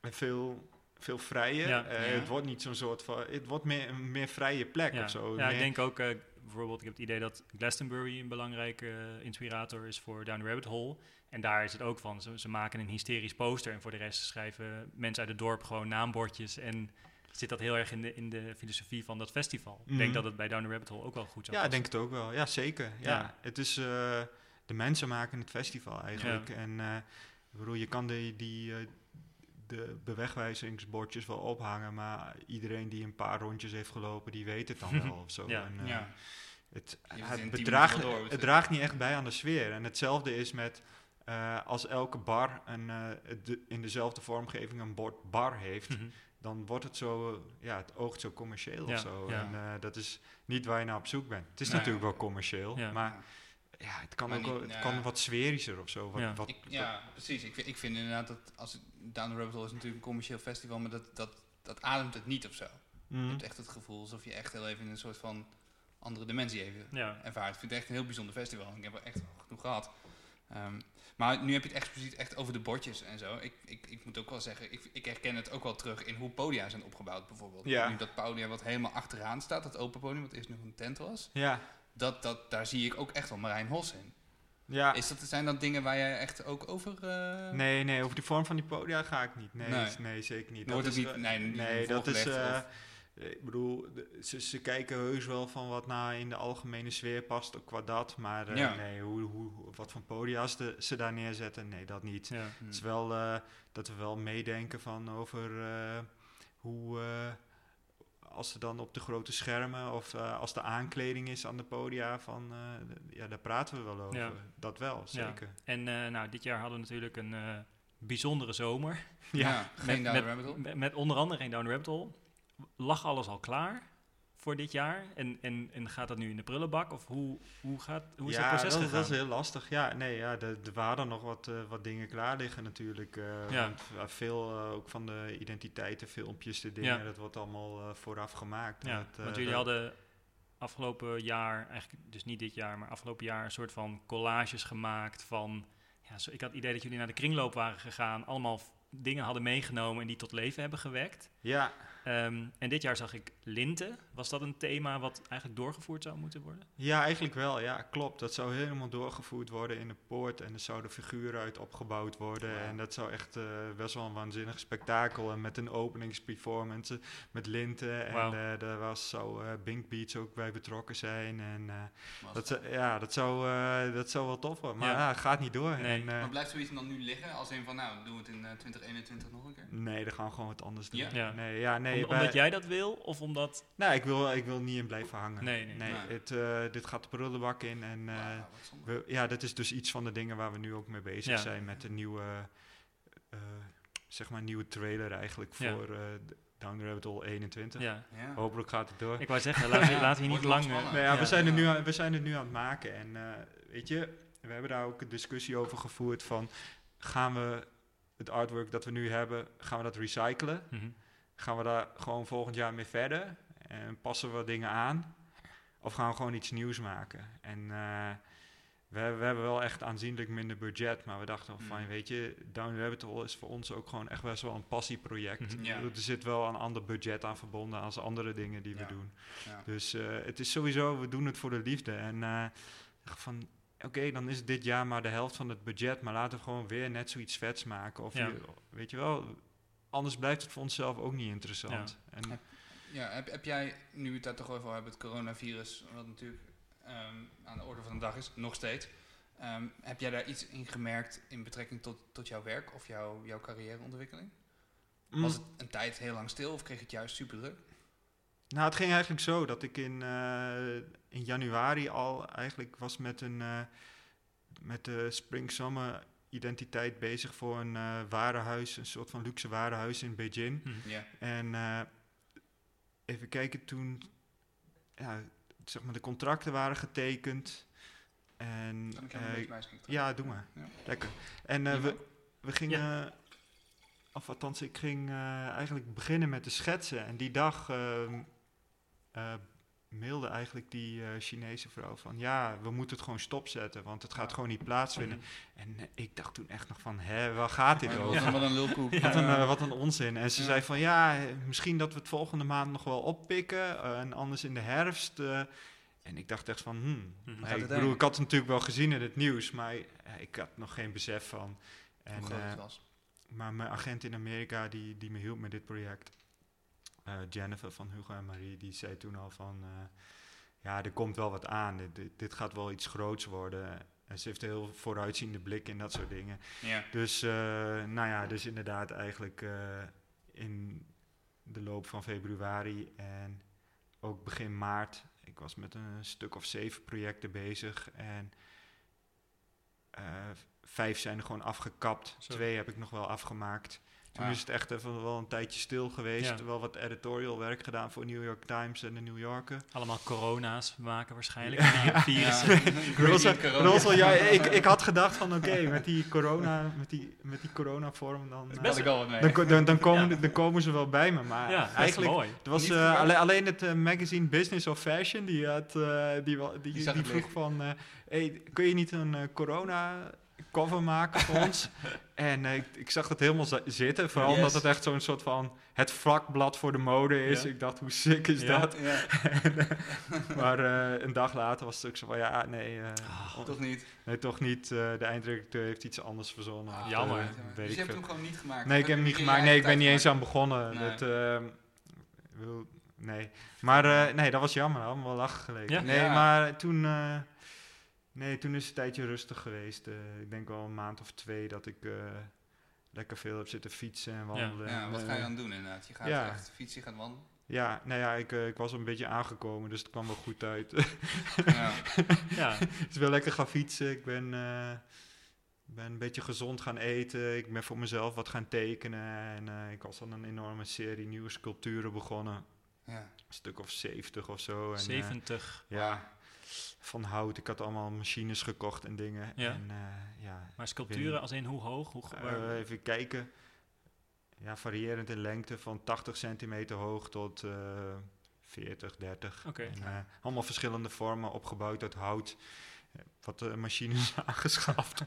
en veel, veel vrijer. Ja. Eh, Ja. Het wordt niet zo'n soort van, het wordt meer een meer vrije plek Ja. of zo. Ja, ik denk ook, eh, bijvoorbeeld, ik heb het idee dat Glastonbury een belangrijke eh, inspirator is voor Down the Rabbit Hole. En daar is het ook van, ze, ze maken een hysterisch poster en voor de rest schrijven mensen uit het dorp gewoon naambordjes. En zit dat heel erg in de, in de filosofie van dat festival. Ik Mhm. denk dat het bij Down the Rabbit Hole ook wel goed zou Ja, ik denk het ook wel. Ja, zeker. Ja. Ja. Het is, eh, de mensen maken het festival eigenlijk. En eh, ik bedoel, je kan die, die, eh, de bewegwijzeringsbordjes wel ophangen, maar iedereen die een paar rondjes heeft gelopen, die weet het dan wel of zo. Ja. En, eh, ja. Het, het, bedraagt, het draagt niet echt bij aan de sfeer. En hetzelfde is met eh, als elke bar een, eh, de- in dezelfde vormgeving een bord bar heeft, Mhm. dan wordt het zo, ja, het oogt zo commercieel Ja, of zo. ja. En eh, dat is niet waar je naar op zoek bent. Het is Nee. natuurlijk wel commercieel, Ja. maar ja, het kan Maar ook niet- wel, het ja. kan wat sferischer of zo. Wat, Ja. wat, Ik, ja, precies. Ik, vind- ik vind inderdaad dat als het, Down the Rabbit Hole is natuurlijk een commercieel festival, maar dat, dat, dat ademt het niet of zo. Je Mhm. hebt echt het gevoel alsof je echt heel even in een soort van andere dimensie even Ja. ervaart. Ik vind het echt een heel bijzonder festival. Ik heb er echt genoeg gehad. Ehm, maar nu heb je het expliciet echt over de bordjes en zo. Ik, ik, ik moet ook wel zeggen, ik, ik herken het ook wel terug in hoe podia zijn opgebouwd bijvoorbeeld. Ja. Nu dat podia wat helemaal achteraan staat, dat open podium, wat eerst nog een tent was. ja, Dat, dat, daar zie ik ook echt wel Marijn Hos in. ja. Is dat, zijn dat dingen waar jij echt ook over... eh, Nee, nee, over die vorm van die podia ga ik niet. Nee, Nee. zeker niet. Het is, niet- eh, nee, niet nee dat is... eh, of- ik bedoel, de- ze, ze kijken heus wel van wat nou in de algemene sfeer past, ook qua dat. Maar eh, Ja. nee, hoe, hoe, wat voor podia's de, ze daar neerzetten, nee, dat niet. Ja. Het is wel eh, dat we wel meedenken van over eh, hoe... als ze dan op de grote schermen of eh, als de aankleding is aan de podia, van, eh, ja, daar praten we wel over. Ja. Dat wel, zeker. En eh, nou, dit jaar hadden we natuurlijk een eh, bijzondere zomer. Ja, geen met, Down the met, Rabbit Hole. met, met onder andere geen Down the Rabbit Hole. Lag alles al klaar? Voor dit jaar? En, en, en gaat dat nu in de prullenbak? Of hoe, hoe, gaat, hoe is ja, dat proces dat, gegaan? dat is heel lastig. Ja, nee, ja, er waren nog wat, eh, wat dingen klaar liggen natuurlijk. eh, Ja. want, eh, veel ook van de identiteiten, filmpjes, de dingen, Ja. dat wordt allemaal vooraf gemaakt. ja, Dat, want jullie dat- hadden afgelopen jaar, eigenlijk dus niet dit jaar, maar afgelopen jaar een soort van collages gemaakt van... Ja, zo, ik had het idee dat jullie naar de kringloop waren gegaan, allemaal dingen hadden meegenomen en die tot leven hebben gewekt. Ja, Ehm, en dit jaar zag ik linten. Was dat een thema wat eigenlijk doorgevoerd zou moeten worden? Ja, eigenlijk wel. Ja, klopt. Dat zou helemaal doorgevoerd worden in de poort. En er zouden figuren uit opgebouwd worden. En dat zou echt eh, best wel een waanzinnig spektakel. En met een openingsperformance met linten. En Wauw. eh, daar was, zou eh Bink Beats ook bij betrokken zijn. En eh, dat, zou- ja, dat, zou, eh, dat zou wel tof worden. Maar Ja. gaat niet door. Nee. En, eh, Maar blijft zoiets dan nu liggen als in van nou, doen we het in eh, 2021 nog een keer? nee, dan gaan we gewoon wat anders doen. Ja? Ja. Nee, ja, nee, Om- omdat jij dat wil of omdat... Nou, ik wil, ik wil niet in blijven hangen. Nee, nee. Nee. Het, eh, dit gaat de prullenbak in. En eh. We, ja, dat is dus iets van de dingen waar we nu ook mee bezig Ja. zijn met een nieuwe, eh, zeg maar nieuwe trailer eigenlijk Ja. voor eh, de Down the Rabbit Hole 21. Ja. Ja. Hopelijk gaat het door. Ik wou zeggen, laten we, Ja, laten we hier niet lang... spannend. Nou ja, ja. We, zijn er nu aan, we zijn er nu aan het maken. En eh, weet je, we hebben daar ook een discussie over gevoerd van... gaan we het artwork dat we nu hebben, gaan we dat recyclen? Mhm. Gaan we daar gewoon volgend jaar mee verder? En passen we dingen aan? Of gaan we gewoon iets nieuws maken? En eh, we, hebben- we hebben wel echt aanzienlijk minder budget. Maar we dachten van, Mm. weet je, Down Rabbit Hole is voor ons ook gewoon echt best wel een passieproject. Ja. Er zit wel een ander budget aan verbonden als andere dingen die Ja. we doen. Ja. Dus eh, het is sowieso, we doen het voor de liefde. En eh, van, oké, dan is dit jaar maar de helft van het budget. Maar laten we gewoon weer net zoiets vets maken. Of Ja. je- weet je wel, anders blijft het voor onszelf ook niet interessant. En, Heb- Ja, heb, heb jij, nu we het daar toch over hebben, het coronavirus, wat natuurlijk ehm, aan de orde van de dag is, nog steeds. ehm, heb jij daar iets in gemerkt in betrekking tot, tot jouw werk of jouw, jouw carrièreontwikkeling? Mm, Was het een tijd heel lang stil of kreeg het juist super druk? Nou, het ging eigenlijk zo dat ik in, eh, in januari al eigenlijk was met een eh, met de Spring Summer identiteit bezig voor een eh warenhuis, een soort van luxe warenhuis in Beijing. Mhm. Ja. En eh, even kijken, toen ja, zeg maar de contracten waren getekend. En Kan ik eh, een beetje bijschikken? ja, doe maar. Ja. Lekker. En eh, Ja. we, we gingen, of althans, ik ging eh, eigenlijk beginnen met de schetsen. En die dag ehm, eh, mailde eigenlijk die eh, Chinese vrouw van, ja, we moeten het gewoon stopzetten, want het gaat gewoon niet plaatsvinden. Mhm. En eh, ik dacht toen echt nog van, hè, waar gaat dit over? wat, een, wat een lulkoek. Wat, een, eh, wat een onzin. En ze Ja. zei van ja, misschien dat we het volgende maand nog wel oppikken. en anders in de herfst. en ik dacht echt van, hmm. Hey, gaat ik bedoel, ik had het natuurlijk wel gezien in het nieuws, maar ik had nog geen besef van. En, Hoe groot het was. maar mijn agent in Amerika, die, die me hielp met dit project, eh, Jennifer van Hugo en Marie, die zei toen al van, eh, ja, er komt wel wat aan. Dit, dit, dit gaat wel iets groots worden. En ze heeft een heel vooruitziende blik in dat soort dingen. Ja. Dus, eh, nou ja, dus inderdaad eigenlijk in de loop van februari en ook begin maart. Ik was met een stuk of zeven projecten bezig en vijf zijn er gewoon afgekapt. Zo. Twee heb ik nog wel afgemaakt. Toen Ah. is het echt even wel een tijdje stil geweest. Ja. Wel wat editorial werk gedaan voor New York Times en de New Yorker. Allemaal corona's maken waarschijnlijk. Ja. Virussen. Russell, corona. Ja, ik, ik had gedacht van oké, met die corona, met die, met die coronavorm dan, Daar eh, dan, dan, dan, komen, Ja. dan komen ze wel bij me. Maar Ja, eigenlijk, mooi. het was eh, alleen het eh, magazine Business of Fashion, die, had, die, die, Die vroeg van, hey, kun je niet een corona cover maken voor ons? En eh, ik, ik zag het helemaal zitten, vooral Yes. omdat het echt zo'n soort van het vlakblad voor de mode is. Ja. Ik dacht, hoe sick is Ja. dat? Ja, Maar eh, een dag later was het ook zo van, ja, nee, eh, Ah, toch niet. nee toch niet. eh, de eindredacteur heeft iets anders verzonnen. Ah, jammer. eh, Dus je weet ik hebt veel. hem gewoon niet gemaakt. Nee, ik heb hem niet gemaakt. Nee, ik ben niet eens aan begonnen. Nee. Dat, ehm, wil, nee. Maar eh, nee, dat was jammer. Allemaal wel lachen gelegen. Ja? Nee, Ja. maar toen, eh, nee, toen is het een tijdje rustig geweest. Eh, ik denk wel een maand of twee dat ik eh, lekker veel heb zitten fietsen en wandelen. Ja, en, wat ga je eh, dan doen inderdaad? Je gaat ja. echt fietsen, je gaat wandelen. Ja, nou ja, ik, eh, ik was een beetje aangekomen, dus het kwam wel goed uit. Ja. Ja, ik ben lekker gaan fietsen. Ik ben, eh, ben een beetje gezond gaan eten. Ik ben voor mezelf wat gaan tekenen. En eh, ik was aan een enorme serie nieuwe sculpturen begonnen. Ja. Een stuk of 70 of zo. En, eh, 70. ja, van hout. Ik had allemaal machines gekocht en dingen. Ja. En, eh, ja, Maar sculpturen als in hoe hoog? Hoe, eh, even kijken. Ja, variërend in lengte van 80 centimeter hoog tot eh 40, 30. Oké. En, eh, allemaal verschillende vormen, opgebouwd uit hout. Eh, Wat de machines aangeschaft.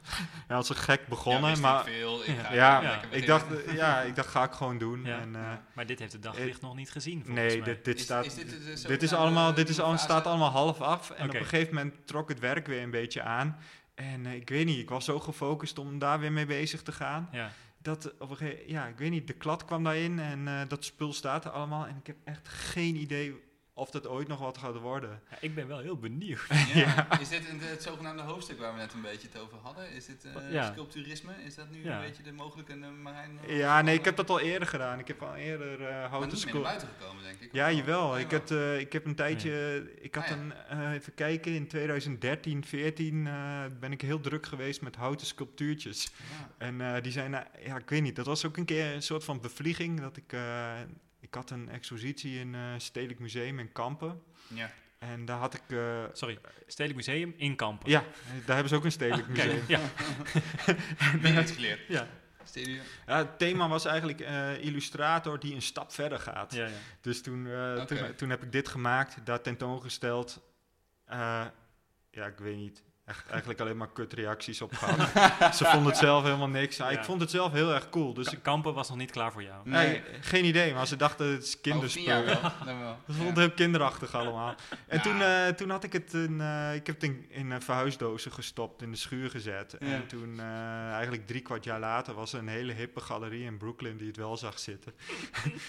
ja, als een gek begonnen, Ja, maar ik veel. Ik ga ja, lekker ik dacht, eh, ja, ik dacht, ga ik gewoon doen. Ja. En, eh, maar dit heeft de daglicht nog niet gezien, volgens nee, mij. dit, dit Is- staat. is dit is allemaal, dit is al, staat allemaal half af. En op een gegeven moment trok het werk weer een beetje aan. En eh, ik weet niet, ik was zo gefocust om daar weer mee bezig te gaan. Ja. Dat op een gegeven ja, ik weet niet, de klad kwam daarin en eh, dat spul staat er allemaal. En ik heb echt geen idee of dat ooit nog wat gaat worden. Ja, ik ben wel heel benieuwd. Ja. Is dit een- het zogenaamde hoofdstuk waar we net een beetje het over hadden? Is dit eh, Ja. sculpturisme? Is dat nu Ja. een beetje de mogelijke uh, Marijn? Ja, nee, ik heb dat al eerder gedaan. Ik heb al eerder eh Maar houten niet naar buiten gekomen, denk ik. Ja, jawel. wel? Ik, had, eh, ik heb een tijdje, ik had Ah, ja. een, even kijken, in 2013, 14 eh, ben ik heel druk geweest met houten sculptuurtjes. Ja. En eh, die zijn, ja, ik weet niet, dat was ook een keer een soort van bevlieging. Dat ik, eh, ik had een expositie in eh Stedelijk Museum in Kampen. Ja. En daar had ik, eh, Sorry, Stedelijk Museum in Kampen. ja, daar hebben ze ook een Stedelijk Kijk, Museum. ja. Weer iets geleerd. Ja. Ja, het thema was eigenlijk eh, illustrator die een stap verder gaat. Ja, ja. Dus toen, eh, toen, toen heb ik dit gemaakt, daar tentoongesteld. Eh, ja, ik weet niet. Echt, eigenlijk alleen maar kutreacties op gehad. Ze vonden het zelf helemaal niks. Ja. Ik vond het zelf heel erg cool. Dus ik, Kampen was nog niet klaar voor jou. Nee. nee, geen idee, maar ze dachten het is. Dan wel. Ze vonden Ja. het heel kinderachtig allemaal. En Ja. toen, eh, toen had ik het in, eh, ik heb het in, in eh, verhuisdozen gestopt, in de schuur gezet. Ja. En toen, eh, eigenlijk drie kwart jaar later, was er een hele hippe galerie in Brooklyn die het wel zag zitten.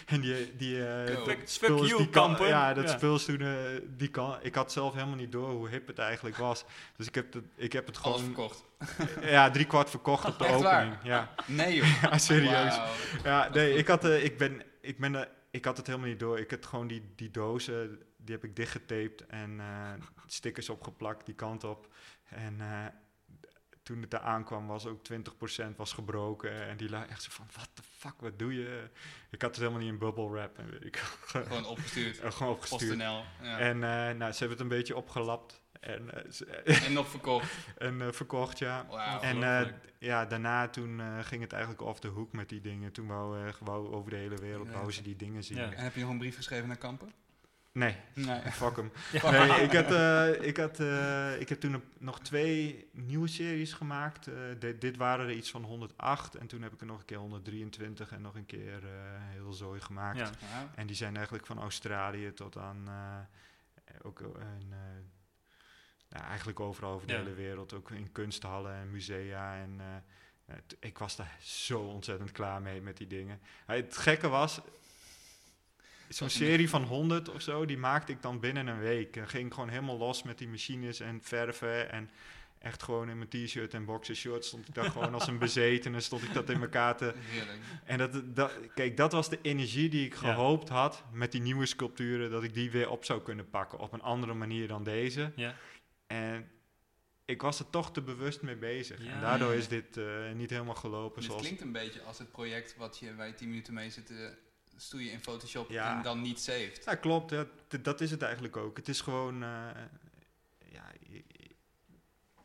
en die, die eh, dat spul is you, die kan- Kampen. Ja, dat Ja. spul toen, eh, die kan, ik had zelf helemaal niet door hoe hip het eigenlijk was. Dus ik heb het, ik heb het gewoon, verkocht. ja, drie kwart verkocht op de Echt waar? opening. Ja. Nee joh. ja, serieus. Ja, nee, ik had, eh, ik ben, ik ben, ik had het helemaal niet door. Ik had gewoon die, die dozen, die heb ik dichtgetaped en eh, stickers opgeplakt die kant op. En eh, toen het daar aankwam was ook 20% was gebroken. En die lui echt zo van, what the fuck, wat doe je? Ik had het helemaal niet in bubble wrap. En weet ik Gewoon opgestuurd. gewoon opgestuurd. PostNL. Ja. En nou, ze hebben het een beetje opgelapt. En, eh, En nog verkocht. en eh, verkocht, ja. En eh, ja, daarna toen eh, ging het eigenlijk off de hoek met die dingen. Toen wou, eh, wou over de hele wereld Ja. wou ze die dingen zien. Ja. En heb je nog een brief geschreven naar Kampen? Nee, Nee. fuck hem. Ja. Nee, ik, had, eh, ik, had, eh, ik heb toen een- nog twee nieuwe series gemaakt. Eh, dit, dit waren er iets van 108. En toen heb ik er nog een keer 123 en nog een keer eh, heel zooi gemaakt. Ja. En die zijn eigenlijk van Australië tot aan... eh, ook een, nou, eigenlijk overal over de Ja. hele wereld. Ook in kunsthallen en musea. En eh, ik was daar zo ontzettend klaar mee met die dingen. Het gekke was... Zo'n serie van 100 of zo, die maakte ik dan binnen een week. Dan ging gewoon helemaal los met die machines en verven. En echt gewoon in mijn t-shirt en boxershort stond ik daar gewoon als een bezetene. Stond ik dat in elkaar te, Heerlijk. en dat, dat, kijk, dat was de energie die ik Ja. gehoopt had met die nieuwe sculpturen, dat ik die weer op zou kunnen pakken op een andere manier dan deze. Ja. En ik was er toch te bewust mee bezig. Ja. En daardoor is dit eh, niet helemaal gelopen Dit zoals... klinkt een beetje als het project wat je bij 10 minuten mee zit te stoeien in Photoshop Ja. en dan niet saved. Ja, klopt. Dat, dat- is het eigenlijk ook. Het is gewoon... eh, ja,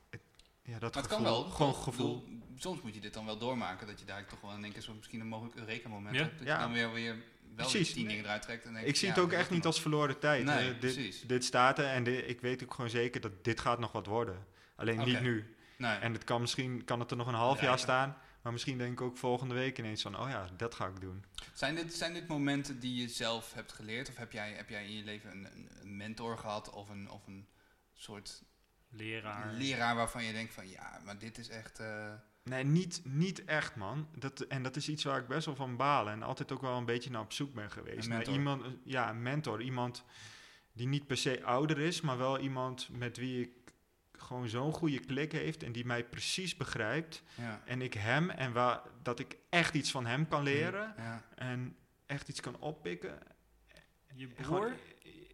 het- ja, dat Maar het gevoel. kan wel. Gewoon gevoel. bedoel, soms moet je dit dan wel doormaken, dat je daar toch wel in één keer zo misschien een mogelijk Eureka-moment Ja. hebt. Dat Ja. je dan weer, weer wel Precies. die tien dingen eruit trekt. En Ik zie ja, het ook echt niet als verloren tijd. Nee, Eh, dit, staat er en ik weet ook gewoon zeker dat dit gaat nog wat worden. Alleen niet nu. Nee. En het kan misschien kan het er nog een half Ja, jaar ja. staan. Maar misschien denk ik ook volgende week ineens van, oh ja, dat ga ik doen. Zijn dit, zijn dit momenten die je zelf hebt geleerd? Of heb jij, heb jij in je leven een- een mentor gehad of een, of een soort Leraar. leraar waarvan je denkt van ja, maar dit is echt... eh, Nee, niet, niet echt, man. Dat, en dat is iets waar ik best wel van baal. En altijd ook wel een beetje naar op zoek ben geweest. Een Naar mentor. iemand, ja, een mentor. Iemand die niet per se ouder is, maar wel iemand met wie ik gewoon zo'n goede klik heeft. En die mij precies begrijpt. ja, En ik hem, en waar, dat ik echt iets van hem kan leren. ja. En echt iets kan oppikken. Je broer?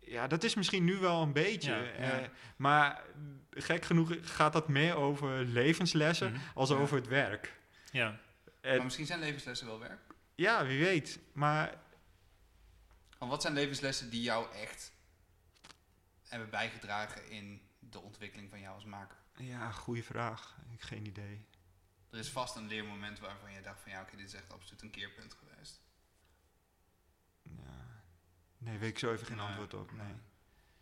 Ja, dat is misschien nu wel een beetje. Ja, eh, maar gek genoeg gaat dat meer over levenslessen Mhm. als Ja. over het werk. Ja. Maar misschien zijn levenslessen wel werk. ja, wie weet. Maar Want wat zijn levenslessen die jou echt hebben bijgedragen in de ontwikkeling van jou als maker? Ja, goede vraag. Ik heb geen idee. Er is vast een leermoment waarvan je dacht van ja, oké, dit is echt absoluut een keerpunt geweest. Nee, weet ik zo even geen antwoord op. Nee.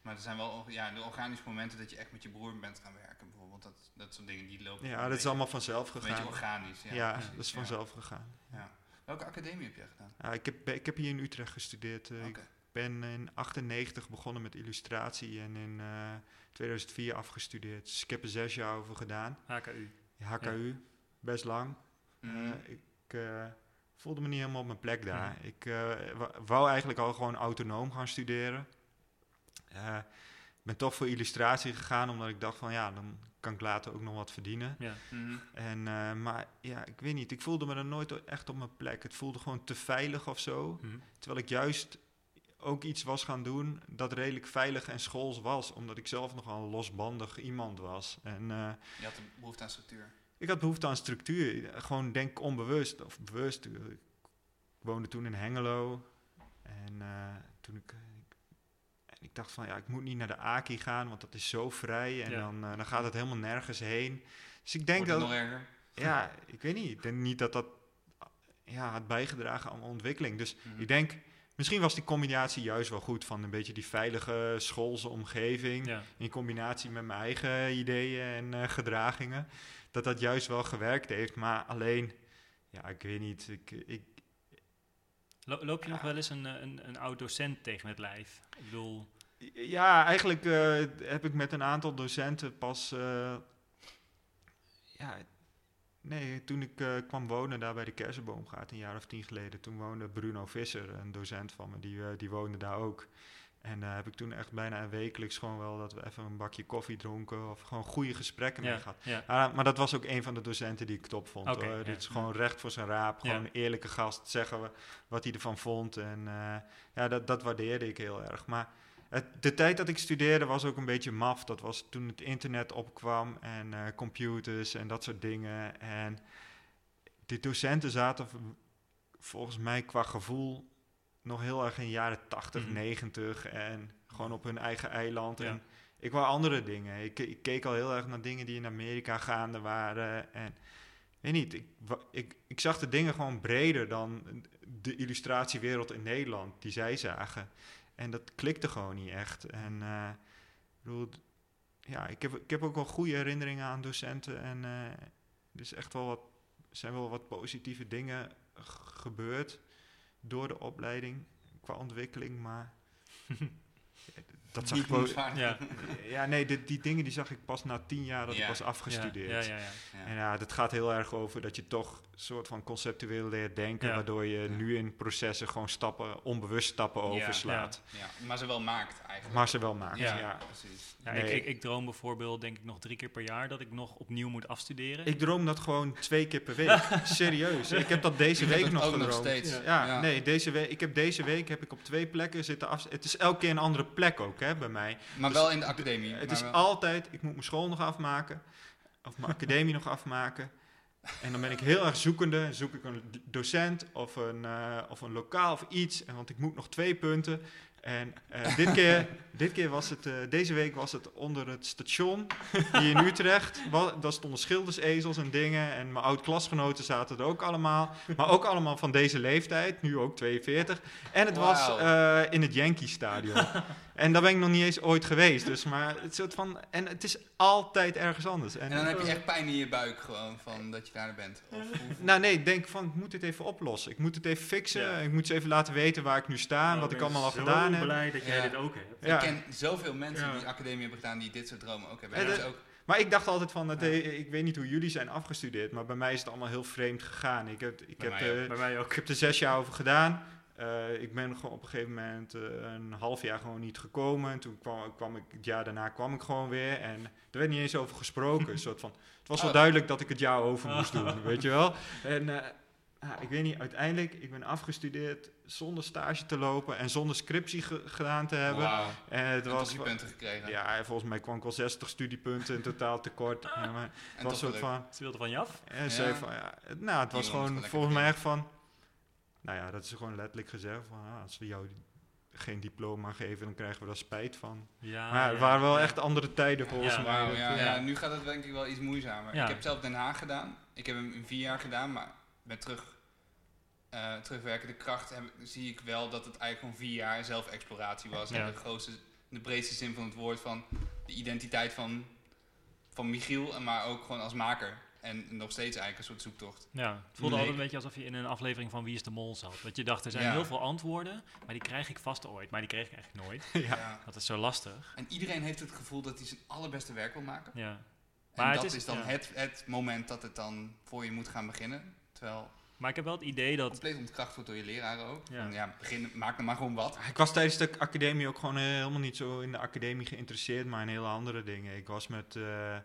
Maar er zijn wel ja, de organische momenten dat je echt met je broer bent gaan werken. Bijvoorbeeld dat, dat soort dingen die lopen. Ja, dat is allemaal vanzelf Een beetje gegaan. organisch. Ja, Ja, precies, dat is ja. vanzelf gegaan. Ja. Welke academie heb jij gedaan? Ja, ik, heb, ik heb hier in Utrecht gestudeerd. Eh. Ik ben in 98 begonnen met illustratie en in eh, 2004 afgestudeerd. Dus ik heb er zes jaar over gedaan. HKU. HKU, best lang. Mhm. Eh, ik eh, voelde me niet helemaal op mijn plek daar. Ik eh, wou eigenlijk al gewoon autonoom gaan studeren. Ik ben toch voor illustratie gegaan, omdat ik dacht van ja, dan kan ik later ook nog wat verdienen. Ja. Mhm. En, eh, maar ja, ik weet niet, ik voelde me er nooit echt op mijn plek. Het voelde gewoon te veilig of zo. Mhm. Terwijl ik juist ook iets was gaan doen dat redelijk veilig en schools was. Omdat ik zelf nogal een losbandig iemand was. En Je had een behoefte aan structuur. Ik had behoefte aan structuur. Gewoon denk onbewust of bewust. Ik woonde toen in Hengelo. En eh, toen ik, ik, en ik dacht van ja, ik moet niet naar de Aki gaan, want dat is zo vrij. En Ja. dan, eh, dan gaat het helemaal nergens heen. Dus ik denk Wordt het dat... nog erger? Ja, ik weet niet. Ik denk niet dat dat ja, had bijgedragen aan mijn ontwikkeling. Dus Mhm. ik denk, misschien was die combinatie juist wel goed van een beetje die veilige schoolse omgeving. Ja. In combinatie met mijn eigen ideeën en eh, gedragingen. Dat dat juist wel gewerkt heeft. Maar alleen, ja, ik weet niet. Ik, ik, Lo- loop je nog wel eens een, eh, een, een oud docent tegen het lijf? Ik bedoel, ja, eigenlijk eh, heb ik met een aantal docenten pas. eh, ja, nee, toen ik kwam wonen daar bij de Kersenboomgaard een jaar of tien geleden. Toen woonde Bruno Visser, een docent van me, die, die woonde daar ook. En daar heb ik toen echt bijna wekelijks gewoon wel dat we even een bakje koffie dronken. Of gewoon goede gesprekken mee gehad. ja. Ah, maar dat was ook een van de docenten die ik top vond. Hoor. ja. Dit is gewoon recht voor zijn raap. Gewoon een eerlijke gast. Zeggen we wat hij ervan vond. En eh, ja, dat, dat waardeerde ik heel erg. Maar het, de tijd dat ik studeerde was ook een beetje maf. Dat was toen het internet opkwam en eh, computers en dat soort dingen. En die docenten zaten volgens mij qua gevoel nog heel erg in de jaren 80, Mhm. 90 en gewoon op hun eigen eiland. Ja. En ik wou andere dingen. Ik, ik keek al heel erg naar dingen die in Amerika gaande waren. En weet niet, ik, ik, ik zag de dingen gewoon breder dan de illustratiewereld in Nederland die zij zagen. En dat klikte gewoon niet echt. En eh, ik bedoel, ja, ik heb, ik heb ook wel goede herinneringen aan docenten. En eh, er is echt wel wat, zijn wel wat positieve dingen gebeurd door de opleiding qua ontwikkeling. Maar dat zag ik wel. Ja. ja, nee, die, die dingen die zag ik pas na tien jaar dat Ja. ik was afgestudeerd. Ja, ja, ja. Ja. En ja, dat gaat heel erg over dat je toch een soort van conceptueel leert denken, Ja. waardoor je Ja. nu in processen gewoon stappen, onbewust stappen Ja. overslaat. Ja, maar ze wel maakt eigenlijk. Maar ze wel maakt, ja. ja, precies. Ja, Nee. ik, ik, ik droom bijvoorbeeld, denk ik, nog drie keer per jaar dat ik nog opnieuw moet afstuderen. Ik droom dat gewoon twee keer per week. Serieus. Ik heb dat deze week nog ook nog gedroomd. steeds. Ja, Ja. nee, deze week, ik heb deze week heb ik op twee plekken zitten af. Het is elke keer een andere plek ook, hè, bij mij. Maar Dus wel in de academie. Het is wel- altijd, ik moet mijn school nog afmaken, of mijn academie nog afmaken. En dan ben ik heel erg zoekende. Zoek ik een docent of een, eh, of een lokaal of iets. En want ik moet nog twee punten. En eh, dit, keer, dit keer was het, eh, deze week was het onder het station hier in Utrecht. Wa- Daar stonden schildersezels en dingen. En mijn oud-klasgenoten zaten er ook allemaal. Maar ook allemaal van deze leeftijd, nu ook 42. En het was in het Yankee Stadion. En daar ben ik nog niet eens ooit geweest. Dus, maar het soort van, en het is altijd ergens anders. En, En dan heb je echt pijn in je buik gewoon van dat je daar bent. Of, nou nee, ik denk van, ik moet dit even oplossen. Ik moet het even fixen. Ja. Ik moet ze even laten weten waar ik nu sta en wat ik allemaal al gedaan Ik heb. ben blij dat jij Ja. dit ook hebt. Ja. Ik ken zoveel mensen Ja. die academie hebben gedaan die dit soort dromen ook hebben. En dat is ook, Maar ik dacht altijd van, het, eh, ik weet niet hoe jullie zijn afgestudeerd, maar bij mij is het allemaal heel vreemd gegaan. Ik heb, ik Bij heb, mij eh, Bij mij ik ook. heb er zes jaar over gedaan. Eh, ik ben gewoon op een gegeven moment eh, een half jaar gewoon niet gekomen. En toen kwam, kwam ik, het jaar daarna kwam ik gewoon weer. En er werd niet eens over gesproken. Een soort van, het was wel Oh. duidelijk dat ik het jaar over moest doen, weet je wel. En eh, ja, ik weet niet, uiteindelijk, ik ben afgestudeerd zonder stage te lopen en zonder scriptie ge- gedaan te hebben. wauw. En het En was, punten gekregen. ja, volgens mij kwam ik wel 60 studiepunten in totaal tekort. Ja, maar het en was soort van, Ze wilden van je af. en Ja. zei van, ja, nou, het was gewoon volgens mij echt van, nou ja, dat is gewoon letterlijk gezegd van, ah, als we jou geen diploma geven, dan krijgen we daar spijt van. Ja, maar het ja, waren wel ja. echt andere tijden volgens Ja. mij. Dat, ja, ja. ja. nu gaat het denk ik wel iets moeizamer. Ja. Ik heb zelf Den Haag gedaan. Ik heb hem in vier jaar gedaan, maar met terug, eh, terugwerkende kracht heb, zie ik wel dat het eigenlijk gewoon vier jaar zelfexploratie was. Ja. In de grootste, de breedste zin van het woord van de identiteit van, van Michiel, en maar ook gewoon als maker. En nog steeds eigenlijk een soort zoektocht. Ja, het voelde Nee. altijd een beetje alsof je in een aflevering van Wie is de Mol zat. Dat je dacht, er zijn Ja. heel veel antwoorden, maar die krijg ik vast ooit. Maar die kreeg ik eigenlijk nooit. ja. Dat is zo lastig. En iedereen heeft het gevoel dat hij zijn allerbeste werk wil maken. Ja. En Maar het dat is- is, dan ja. het, het moment dat het dan voor je moet gaan beginnen. Terwijl Maar ik heb wel het idee dat... compleet ontkracht wordt door je leraren ook. Ja. Van, ja, begin, maak dan maar gewoon wat. Ik was tijdens de academie ook gewoon eh, helemaal niet zo in de academie geïnteresseerd, maar in hele andere dingen. Ik was met, eh,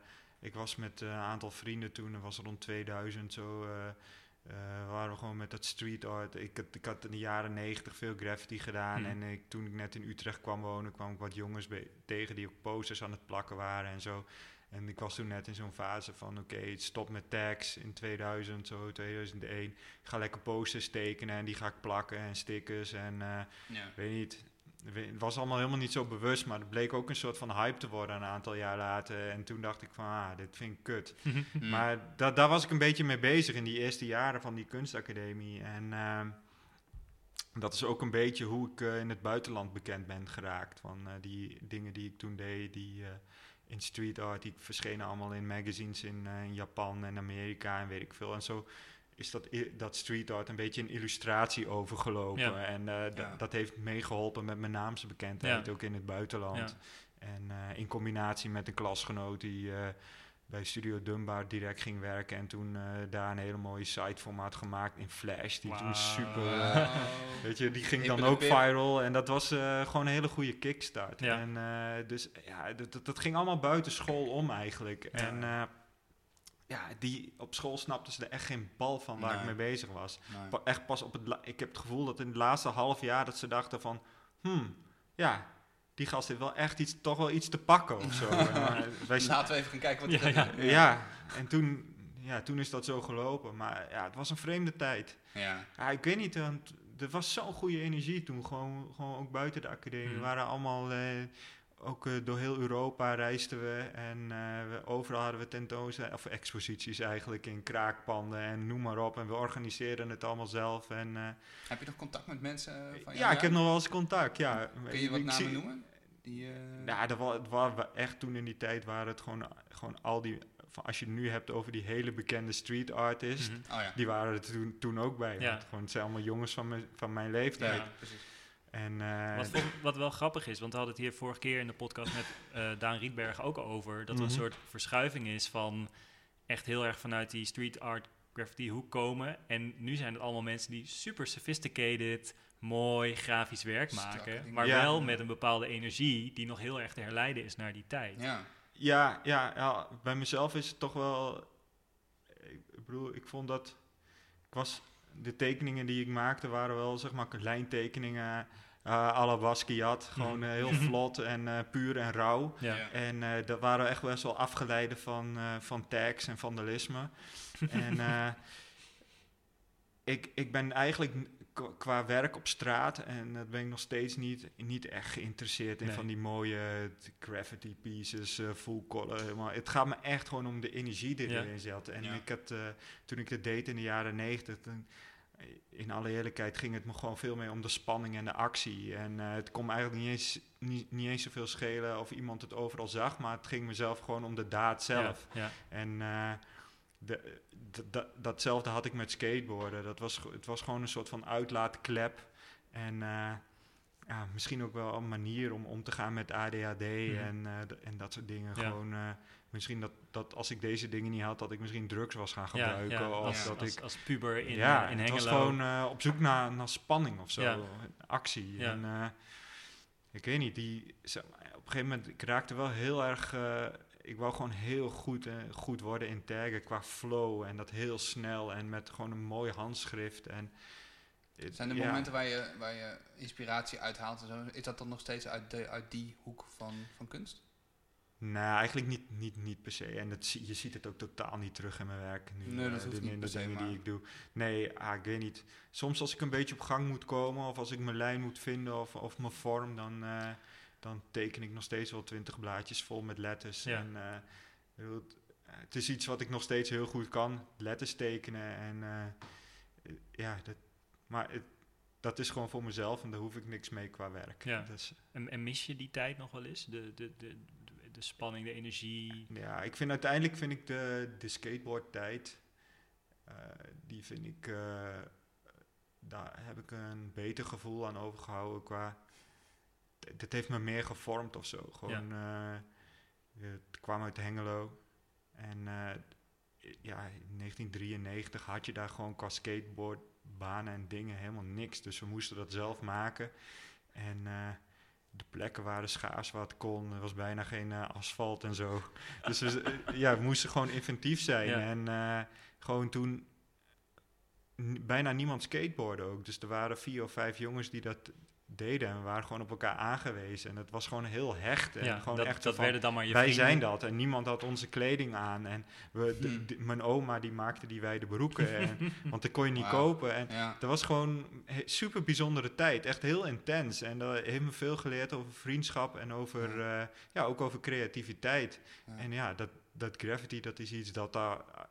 ik was met eh, een aantal vrienden toen, dat was rond 2000 zo. eh, waren we gewoon met dat street art. Ik, had- ik had in de jaren 90 veel graffiti gedaan. Hmm. En ik, toen ik net in Utrecht kwam wonen, kwam ik wat jongens tegen die ook posters aan het plakken waren en zo. En ik was toen net in zo'n fase van, oké, stop met tags in 2000, zo 2001. Ik ga lekker posters tekenen en die ga ik plakken en stickers en... Ja. weet niet. Het was allemaal helemaal niet zo bewust, maar het bleek ook een soort van hype te worden een aantal jaar later. En toen dacht ik van, ah, dit vind ik kut. Mm. Maar da daar was ik een beetje mee bezig in die eerste jaren van die kunstacademie. En ehm, dat is ook een beetje hoe ik eh, in het buitenland bekend ben geraakt. Van eh, die dingen die ik toen deed, die eh, in street art, die verschenen allemaal in magazines in, eh, in Japan en Amerika en weet ik veel. En zo is dat, dat street art een beetje in illustratie overgelopen. Ja. En eh, Ja. dat heeft meegeholpen met mijn naamse bekendheid, Ja. ook in het buitenland. En eh, in combinatie met een klasgenoot die eh, bij Studio Dunbar direct ging werken. En toen eh, daar een hele mooie site voor me had gemaakt in Flash. Die toen super... eh. Weet je, die ging dan een ook viral. En dat was eh, gewoon een hele goede kickstart. Ja. En eh, dus ja, dat, dat, ging allemaal buiten school om eigenlijk. En eh, ja, die, op school snapten ze er echt geen bal van waar ik mee bezig was. Nee. Pa- echt pas op het... Ik heb het gevoel dat in het laatste half jaar dat ze dachten van... Hmm, ja, die gast heeft wel echt iets, toch wel iets te pakken of zo. Eh, wij Laten we even gaan kijken wat Ja, ja. ja, en toen, ja, toen is dat zo gelopen. Maar ja, het was een vreemde tijd. Ja. Ja, ik weet niet, want er was zo'n goede energie toen. Gewoon, gewoon ook buiten de academie. Hmm. We waren allemaal, eh, ook eh, door heel Europa reisden we. En eh, we, overal hadden we tentoonstellingen, of exposities eigenlijk in kraakpanden en noem maar op. En we organiseerden het allemaal zelf. En, eh, Heb je nog contact met mensen van ja, ik heb nog wel eens contact, ja. Kun je wat Ik namen zie- noemen? Die, eh, Ja, dat wa- het waren echt toen in die tijd waren het gewoon, gewoon al die... Van als je het nu hebt over die hele bekende street artist... Mhm. oh ja. Die waren er toen, toen ook bij. Ja. Want gewoon, het zijn allemaal jongens van, mijn van mijn leeftijd. Ja, precies. En, eh, Wat, wat wel grappig is, want we hadden het hier vorige keer in de podcast met eh, Daan Rietberg ook over. Dat er een Mhm. soort verschuiving is van echt heel erg vanuit die street art graffiti hoek komen. En nu zijn het allemaal mensen die super sophisticated, mooi grafisch werk maken. Maar Ja. wel met een bepaalde energie die nog heel erg te herleiden is naar die tijd. Ja. ja, ja, ja, bij mezelf is het toch wel... Ik bedoel, ik vond dat... Ik was, de tekeningen die ik maakte waren wel, zeg maar, lijntekeningen... eh à la Basquiat. Gewoon eh, heel Mhm. vlot en eh, puur en rauw. Ja. Ja. En eh, dat waren echt best wel afgeleiden van, eh, van tags en vandalisme. en eh, ik, ik ben eigenlijk qua werk op straat, en dat ben ik nog steeds niet, niet echt geïnteresseerd in Nee. van die mooie graffiti pieces, eh, full color. Maar het gaat me echt gewoon om de energie die Ja. erin zat. En Ja. ik had, eh, toen ik het deed in de jaren negentig, in alle eerlijkheid ging het me gewoon veel meer om de spanning en de actie. En eh, het kon me eigenlijk niet eens, niet, niet eens zoveel schelen of iemand het overal zag, maar het ging mezelf gewoon om de daad zelf. Ja, ja. En eh, de, datzelfde had ik met skateboarden. Dat was, het was gewoon een soort van uitlaatklep. En eh, ja, misschien ook wel een manier om om te gaan met ADHD en, eh, d- en dat soort dingen. Mhm. Ja. Gewoon, misschien dat, dat als ik deze dingen niet had, dat ik misschien drugs was gaan gebruiken. ja, of als, dat als, ik als puber in, ja, in het was Hengelo. gewoon eh, op zoek naar, naar spanning of zo, Ja. actie. Ja. En eh, ik weet niet, die, zeg maar, op een gegeven moment, ik raakte wel heel erg, eh, ik wou gewoon heel goed, eh, goed worden in taggen qua flow en dat heel snel en met gewoon een mooi handschrift. En, Zijn er ja. momenten waar je, waar je inspiratie uithaalt en zo? Is dat dan nog steeds uit, de, uit die hoek van, van kunst? Nou, eigenlijk niet, niet, niet per se. En zie- je ziet het ook totaal niet terug in mijn werk. Nu, Nee, dat eh, hoeft de, niet de dingen maar- die ik doe. Nee, ah, ik weet niet. Soms als ik een beetje op gang moet komen... of als ik mijn lijn moet vinden of, of mijn vorm... Dan, eh, dan teken ik nog steeds wel twintig blaadjes vol met letters. Ja. En, eh, het, het is iets wat ik nog steeds heel goed kan. Letters tekenen. En ja, dat, maar het, dat is gewoon voor mezelf... en daar hoef ik niks mee qua werk. Ja. Dus, En, en mis je die tijd nog wel eens? De, de, de, de, spanning, de energie? Ja, ik vind uiteindelijk vind ik de, de skateboardtijd, eh, die vind ik, eh, daar heb ik een beter gevoel aan overgehouden qua, d- dit heeft me meer gevormd of zo. Gewoon, eh, het kwam uit Hengelo en ja, in 1993 had je daar gewoon qua skateboardbanen en dingen helemaal niks. Dus we moesten dat zelf maken en... de plekken waren schaars wat kon. Er was bijna geen eh, asfalt en zo. Dus we, eh, ja, we moesten gewoon inventief zijn. Ja. En eh, gewoon toen bijna niemand skateboarden ook. Dus er waren vier of vijf jongens die dat deden. En we waren gewoon op elkaar aangewezen. En het was gewoon heel hecht. En Ja, gewoon dat, echt dat van, werden dan maar je wij vrienden. zijn dat. En niemand had onze kleding aan. En we, de- Hmm. de- mijn oma die maakte die wijde broeken. en, want dat kon je niet kopen. En Ja. dat was gewoon een super bijzondere tijd. Echt heel intens. En dat heeft me veel geleerd over vriendschap en over, ja. ja, ook over creativiteit. Ja. En ja, dat, dat graffiti, dat is iets dat daar eh,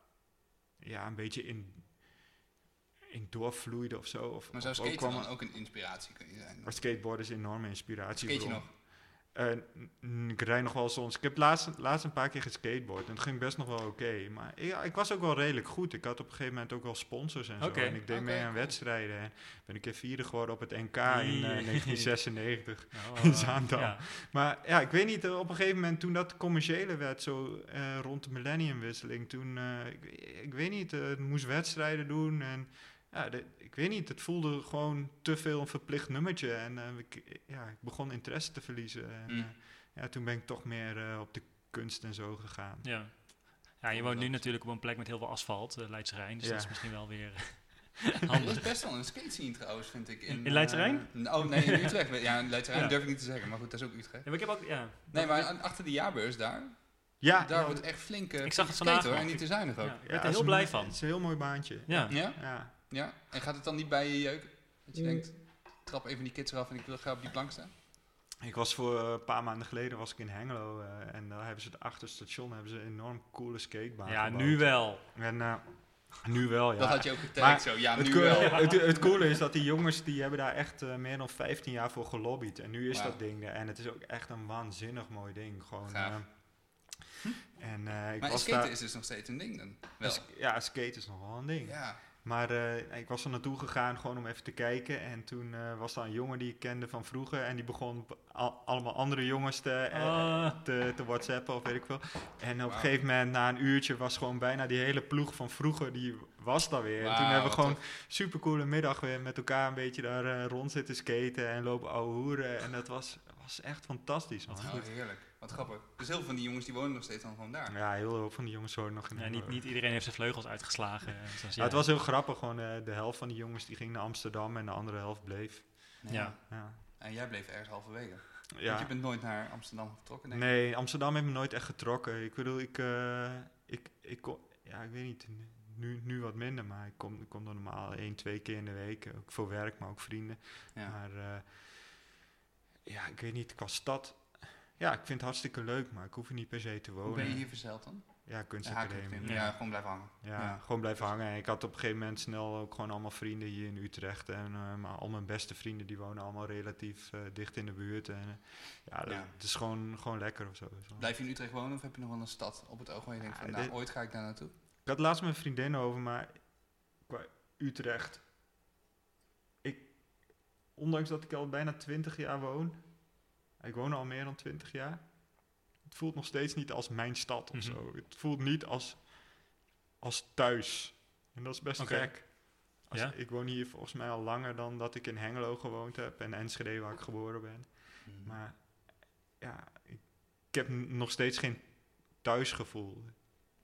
ja, een beetje in, in doorvloeide of zo. Of, Maar zou ook skaten kwam- dan ook een inspiratie kunnen zijn? maar skateboard is een enorme inspiratie. Skate je nog? Eh, ik rijd nog wel soms. Ik heb laatst, laatst een paar keer geskateboard en het ging best nog wel oké. Maar ja, ik was ook wel redelijk goed. Ik had op een gegeven moment ook wel sponsors en zo. En ik deed mee aan cool. wedstrijden. En ben een keer vierde geworden op het NK in eh, Jee. 1996. Oh, in Zaandam. ja. Maar ja, ik weet niet, eh, op een gegeven moment toen dat commerciële werd, zo eh, rond de millenniumwisseling, toen, eh, ik, ik weet niet, eh, het moest wedstrijden doen en ja, de- ik weet niet, het voelde gewoon te veel een verplicht nummertje en eh, ik, ja, ik begon interesse te verliezen. En, Mm. eh, ja, toen ben ik toch meer eh, op de kunst en zo gegaan. Ja. ja, je woont nu natuurlijk op een plek met heel veel asfalt, uh, Leidse Rijn, dus Ja. dat is misschien wel weer Er handig. is best wel een skate scene trouwens, vind ik. In, In Leidse Rijn? oh nee, in Utrecht. Ja, in Leidse Rijn Ja. durf ik niet te zeggen, maar goed, dat is ook Utrecht. Ja, maar ik heb ook, ja. Nee, maar achter de jaarbeurs daar, Ja, daar ja, wordt echt flink eh, Ik zag het vandaag hoor, en niet te zuinig ook. Ja, ik ja, werd er heel een- blij van. Het is een heel mooi baantje. Ja. Ja? Ja. En gaat het dan niet bij je jeuken? Dat je Mm. denkt, trap even die kids eraf en ik wil graag op die plank staan? Ik was voor eh, een paar maanden geleden was ik in Hengelo eh, en daar hebben ze het achterstation hebben ze een enorm coole skatebaan Ja, gebouwd. nu wel. En eh, nu wel, ja. Dat had je ook Maar zo, ja, het, nu wel. het, het coole is dat die jongens die hebben daar echt meer dan 15 jaar voor gelobbyd. En nu is dat ding er. En het is ook echt een waanzinnig mooi ding. Gewoon, Gaaf. eh, en eh, ik Maar was skaten daar, is dus nog steeds een ding dan? Wel. ja, skate is nog wel een ding. Ja. Maar eh, ik was er naartoe gegaan gewoon om even te kijken. En toen eh, was daar een jongen die ik kende van vroeger. En die begon al- allemaal andere jongens te, eh, Ah. te, te whatsappen of weet ik veel. En op een gegeven moment, na een uurtje, was gewoon bijna die hele ploeg van vroeger, die was daar weer. en toen hebben we wat gewoon super coole middag weer met elkaar een beetje daar rond zitten skaten en lopen ouwe hoeren. En dat was, was echt fantastisch. Man. Oh, heerlijk. Wat grappig. Dus heel veel van die jongens die wonen nog steeds dan gewoon daar. Ja, heel veel van die jongens horen nog in Ja, niet, niet iedereen heeft zijn vleugels uitgeslagen. zoals Ja, het was heel grappig, gewoon eh, de helft van die jongens die ging naar Amsterdam en de andere helft bleef. Ja. Ja. En jij bleef ergens halverwege. Ja. Want je bent nooit naar Amsterdam vertrokken, denk ik. Nee, Amsterdam heeft me nooit echt getrokken. Ik bedoel, ik, eh, ik, ik, kon- ja, ik weet niet, nu, nu wat minder, maar ik kom, ik kom er normaal één, twee keer in de week. Ook voor werk, maar ook vrienden. Ja. Maar eh, ja, ik weet niet, qua stad, ja, ik vind het hartstikke leuk, maar ik hoef er niet per se te wonen. Hoe ben je hier verzeild dan? Ja, kunstacademie. Ja, ja, gewoon blijven hangen. Ja. gewoon blijven hangen. En ik had op een gegeven moment snel ook gewoon allemaal vrienden hier in Utrecht. En eh, maar al mijn beste vrienden, die wonen allemaal relatief eh, dicht in de buurt. En eh, ja, dat, Ja. het is gewoon, gewoon lekker of zo. Blijf je in Utrecht wonen of heb je nog wel een stad op het oog waar je denkt van, nou, ooit ga ik daar naartoe? Ik had laatst met een vriendin over, maar qua Utrecht. Ik, ondanks dat ik al bijna 20 jaar woon, ik woon al meer dan 20 jaar, het voelt nog steeds niet als mijn stad of Mhm. zo. Het voelt niet als, als thuis. En dat is best gek. Als, Ja? Ik woon hier volgens mij al langer dan dat ik in Hengelo gewoond heb en Enschede waar ik geboren ben. Mhm. Maar ja, ik, ik heb nog steeds geen thuisgevoel.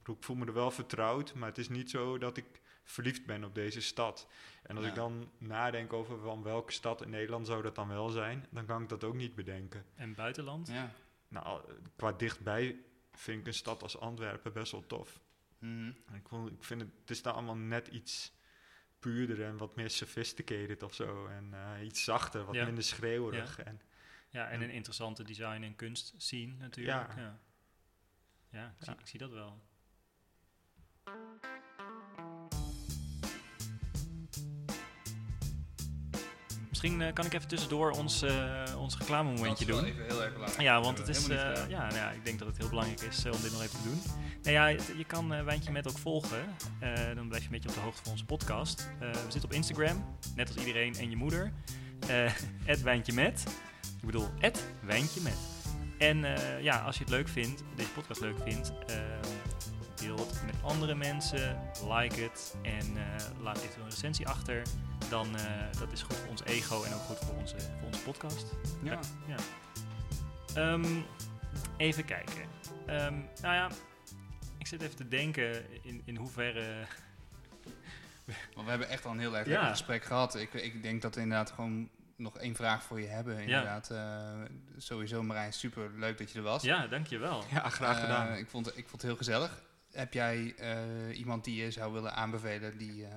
Ik voel me er wel vertrouwd, maar het is niet zo dat ik verliefd ben op deze stad. En als Ja. ik dan nadenk over van welke stad in Nederland zou dat dan wel zijn, dan kan ik dat ook niet bedenken. En buitenland? Ja. nou, qua dichtbij vind ik een stad als Antwerpen best wel tof. Mhm. En Ik, vond, ik vind het, het is daar allemaal net iets puurder en wat meer sophisticated of zo. En eh, iets zachter, wat Ja. minder schreeuwerig. En, Ja, en een interessante design- en kunst scene natuurlijk. Ja. Ja, ja. ik, zie, Ja. ik zie dat wel. Misschien eh, kan ik even tussendoor ons, eh, ons reclamemomentje doen. even heel erg belangrijk. Ja, want het is, eh, ja, nou ja, ik denk dat het heel belangrijk is om dit nog even te doen. Nou ja, het- je kan Wijntje Met ook volgen. Dan blijf je een beetje op de hoogte van onze podcast. We zitten op Instagram, net als iedereen en je moeder. Het Wijntje Met. Ik bedoel, het Wijntje Met. En ja, als je het leuk vindt, deze podcast leuk vindt, deel het met andere mensen, like het en eh, laat eventueel een recensie achter. Dan eh, dat is goed voor ons ego en ook goed voor onze, voor onze podcast. Ja. Ja. Ehm, even kijken. Ehm, nou ja, ik zit even te denken in, in hoeverre. Want we hebben echt al een heel erg Ja. gesprek gehad. Ik, ik denk dat we inderdaad gewoon nog één vraag voor je hebben. Inderdaad, Eh, sowieso Marijn, super leuk dat je er was. Ja, dankjewel. ja, graag gedaan. ik, vond, ik vond het heel gezellig. Heb jij eh, iemand die je zou willen aanbevelen die eh,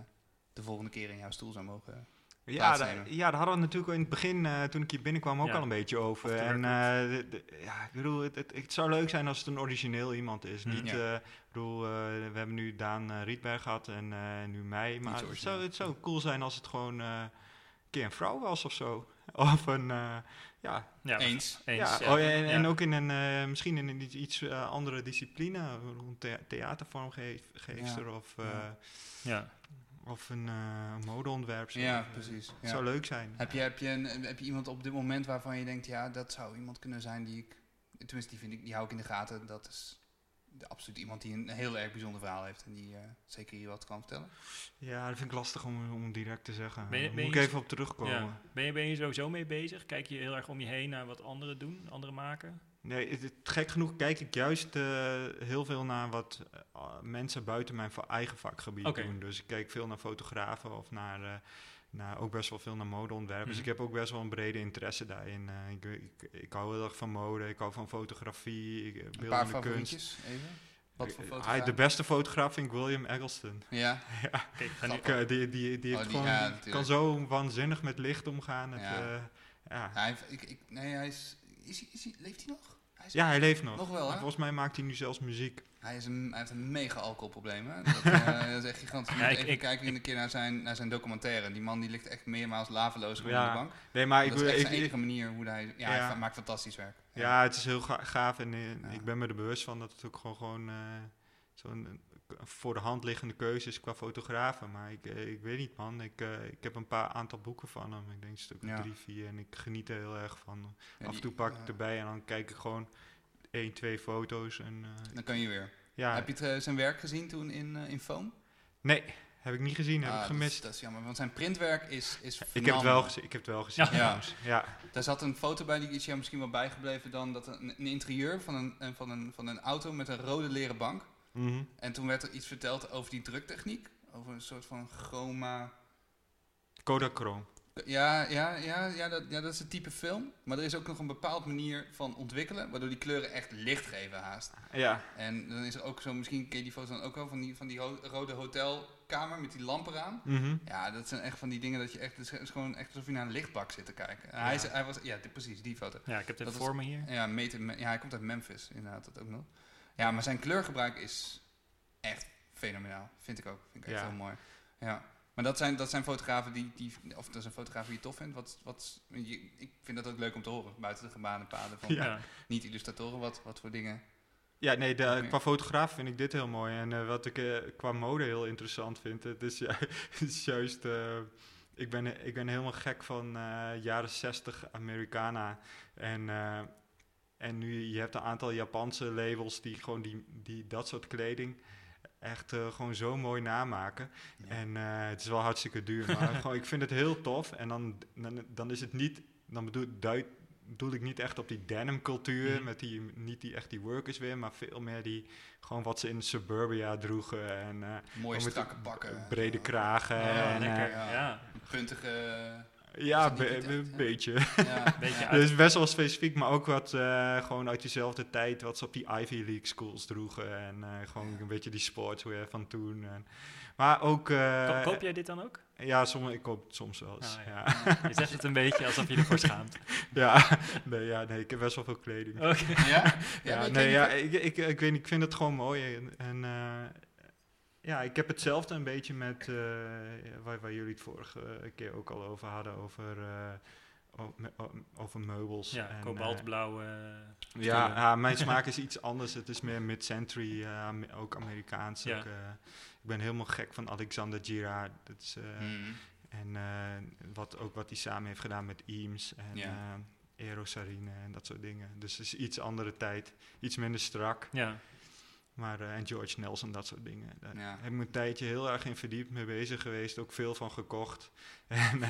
de volgende keer in jouw stoel zou mogen? Ja, ja, daar hadden we natuurlijk al in het begin, eh, toen ik hier binnenkwam, ook Ja. al een beetje over. En de- de- ja, ik bedoel, het, het, het zou leuk zijn als het een origineel iemand is. Mhm. Niet, Ja. bedoel, we hebben nu Daan Rietberg gehad en nu mij. Maar het zou, het zou cool zijn als het gewoon een keer een vrouw was of zo. Of een, eh, ja, Ja, Eens. eens, ja, ja. Oh, en, en Ja. ook in een, eh, misschien in een iets, eh, andere discipline, een thea theatervormgeefster of, eh, Ja. Ja. of een uh, modeontwerpster. Ja, precies. Het Ja. zou leuk zijn. Heb je, heb, je een, heb je iemand op dit moment waarvan je denkt, ja, dat zou iemand kunnen zijn die ik... Tenminste, die, vind ik, die hou ik in de gaten. Dat is absoluut iemand die een heel erg bijzonder verhaal heeft. En die eh, zeker hier wat kan vertellen. Ja, dat vind ik lastig om, om direct te zeggen. Ben je- Daar ben moet je ik even op terugkomen. Ja. Ben, je, ben je sowieso mee bezig? Kijk je heel erg om je heen naar wat anderen doen, anderen maken? Nee, het, het- gek genoeg kijk ik juist eh, heel veel naar wat eh, mensen buiten mijn eigen vakgebied doen. Dus ik kijk veel naar fotografen of naar, naar ook best wel veel naar modeontwerpers. Mhm. Dus ik heb ook best wel een brede interesse daarin. Eh, ik, ik, ik hou heel erg van mode, ik hou van fotografie, ik, eh, Een paar beeldende kunst. even. Wat voor Eh, fotograaf? ah, de beste fotograaf vind ik William Eggleston. Ja, Kijk, ga nu- Ik, die, die, die, Oh, die- gewoon, ja, kan zo waanzinnig met licht omgaan. Het, Ja. ja. ja. hij, ik, ik, nee, hij is, is, is Leeft hij nog? Hij is, ja, hij leeft nog. Nog wel, Volgens mij maakt hij nu zelfs muziek. Hij, is een, hij heeft een mega alcoholprobleem, hè? Dat, eh, dat is echt gigantisch. Je Ja, moet ik- even ik- kijken een keer naar zijn, naar zijn documentaire. Die man die ligt echt meermaals laveloos gewoon Ja, op de bank. Nee, maar ik, dat is wil- echt ik, ik, enige manier hoe hij... Ja, Ja. hij maakt fantastisch werk. Ja, het is heel ga- gaaf en eh, ik ben me er bewust van dat het ook gewoon, gewoon eh, zo'n voor de hand liggende keuze is qua fotografen. Maar ik, ik weet niet man, ik, ik heb een paar aantal boeken van hem. Ik denk een stuk Ja. drie, vier en ik geniet er heel erg van. Ja, Af en toe pak ik erbij en dan kijk ik gewoon één, twee foto's. En, eh, Dan kan je weer. ja, Heb je het, eh, zijn werk gezien toen in, eh, in Foam? nee, heb ik niet gezien, heb Ah, ik dat gemist. is- Dat is, jammer, want zijn printwerk is, is ik, heb het wel gezien, ik heb het wel gezien Ja. trouwens. Ja. Daar zat een foto bij, die is jou misschien wel bijgebleven dan. Dat een, een interieur van een, een- van, een, van een auto met een rode leren bank. Mhm. En toen werd er iets verteld over die druktechniek. Over een soort van chroma... Kodachrome. Ja, ja, ja, ja, dat, ja, dat is het type film. Maar er is ook nog een bepaald manier van ontwikkelen, waardoor die kleuren echt licht geven haast. Ja, En dan is er ook zo, misschien ken je die foto dan ook wel, van die, van die ho- rode hotelkamer met die lampen eraan. mhm. Ja, dat zijn echt van die dingen dat je echt, het is- gewoon echt alsof je naar een lichtbak zit te kijken. En Hij, is, hij was, ja, dit- precies, die foto. Ja, ik heb Dat is- voor me hier. Ja, meten, ja, hij komt uit Memphis, inderdaad, dat ook nog. Ja, maar zijn kleurgebruik is echt fenomenaal, vind ik ook. Vind ik echt Ja. heel mooi. Ja. Maar dat zijn, dat zijn fotografen die, die, of dat is een fotograaf die je tof vindt. Wat, wat, je, ik vind dat ook leuk om te horen, buiten de gebaande paden van Ja. Niet-illustratoren. Wat, wat voor dingen. Ja, nee, de, qua fotograaf vind ik dit heel mooi. En eh, wat ik eh, qua mode heel interessant vind, het is, ju- het is juist... eh, ik, ben, ik ben helemaal gek van jaren 60 Americana. En, en nu, je hebt een aantal Japanse labels die gewoon die, die, dat soort kleding echt eh, gewoon zo mooi namaken. Ja. En eh, het is wel hartstikke duur, maar gewoon, ik vind het heel tof. En dan, dan, dan is het niet, dan bedoel, duid, ik niet echt op die denim cultuur, Mhm. met die, niet die echt die workers weer, maar veel meer die, gewoon wat ze in suburbia droegen. En eh, Mooie strakke pakken. brede kragen. Ja, en, lekker. eh, ja. ja. Puntige Ja, be- be- tijd? een beetje. Ja. Beetje. Dus best wel specifiek, maar ook wat eh, gewoon uit diezelfde tijd, wat ze op die Ivy League schools droegen. En eh, gewoon een beetje die sportswear van toen. En, maar ook... eh, Ko- koop jij dit dan ook? Ja, soms, ik koop het soms wel eens. Ah, ja. ja. Je zegt het een beetje alsof je ervoor schaamt. Ja. nee, ja, nee, ik heb best wel veel kleding. Oké. Ja? Ja, nee, ja, ik, ik, ik weet niet, ik vind het gewoon mooi. En, en eh, ja, ik heb hetzelfde een beetje met, eh, waar, waar jullie het vorige keer ook al over hadden, over, eh, over meubels. Ja, en, kobaltblauw. eh, ja, mijn smaak is iets anders. Het is meer mid-century, eh, ook Amerikaans. Ja. Ook, eh, ik ben helemaal gek van Alexander Girard. Dat is, eh, Hmm. En eh, wat, ook wat hij samen heeft gedaan met Eames en Ja. Aerosarine en dat soort dingen. Dus het is iets andere tijd, iets minder strak. ja. Maar, eh, en George Nelson, dat soort dingen. Daar Ja. heb ik me een tijdje heel erg in verdiept, mee bezig geweest. Ook veel van gekocht. en,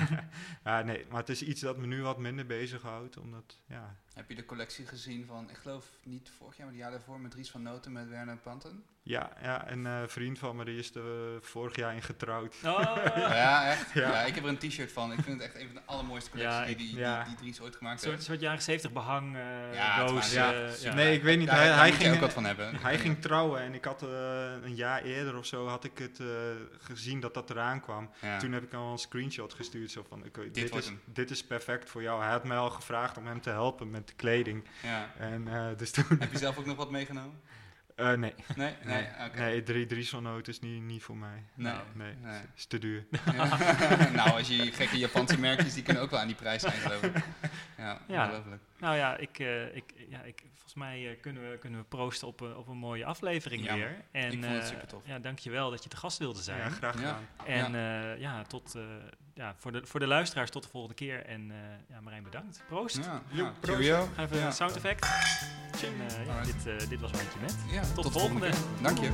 eh, nee, maar het is iets dat me nu wat minder bezighoudt. Omdat, ja, Heb je de collectie gezien van, ik geloof niet vorig jaar, maar het jaar daarvoor met Dries van Noten met Werner Panten? Ja, ja een eh, vriend van me die is er eh, vorig jaar in getrouwd. Oh, Ja, echt? Ja. Ja. ik heb er een t-shirt van. Ik vind het echt een van de allermooiste collecties Ja, die, ik- die, ja. die, die Dries ooit Een gemaakt heeft. soort jaren 70 behang, eh Ja, het doos. Nee, ik weet niet, Daar, hij- ging- ook wat van hebben. Hij ging trouwen en ik had eh, een jaar eerder of zo had ik het eh, gezien dat dat eraan kwam. Ja. Toen heb ik al een screenshot gestuurd. Zo van, oké, dit, is, hem. dit is perfect voor jou. Hij had mij al gevraagd om hem te helpen met de kleding. Ja. En eh, dus toen... Heb je zelf ook nog wat meegenomen? Eh, nee, Nee? Nee? nee, Oké. nee drie, drie zo'n noot is niet, niet voor mij. Nee. Nee, Nee. is te duur. Ja. nou, als je gekke Japanse merkjes, die kunnen ook wel aan die prijs zijn, geloof ik. Ja, Ja. ongelooflijk. Nou ja, ik, eh, ik, ja ik, volgens mij eh, kunnen, we, kunnen we proosten op, een- op een mooie aflevering Ja, weer. En, ik vond het eh, supertof. Ja, dankjewel dat je te gast wilde zijn. Ja, graag Ja. gedaan. En ja, ja tot, eh, ja, voor, de, voor de luisteraars tot de volgende keer. En eh ja, Marijn bedankt. Proost. Ja, ja. proost. Ga even Ja. een sound effect. En, eh, dit, eh, dit was Wijntje Met. Ja, Tot de volgende. keer. Dank je.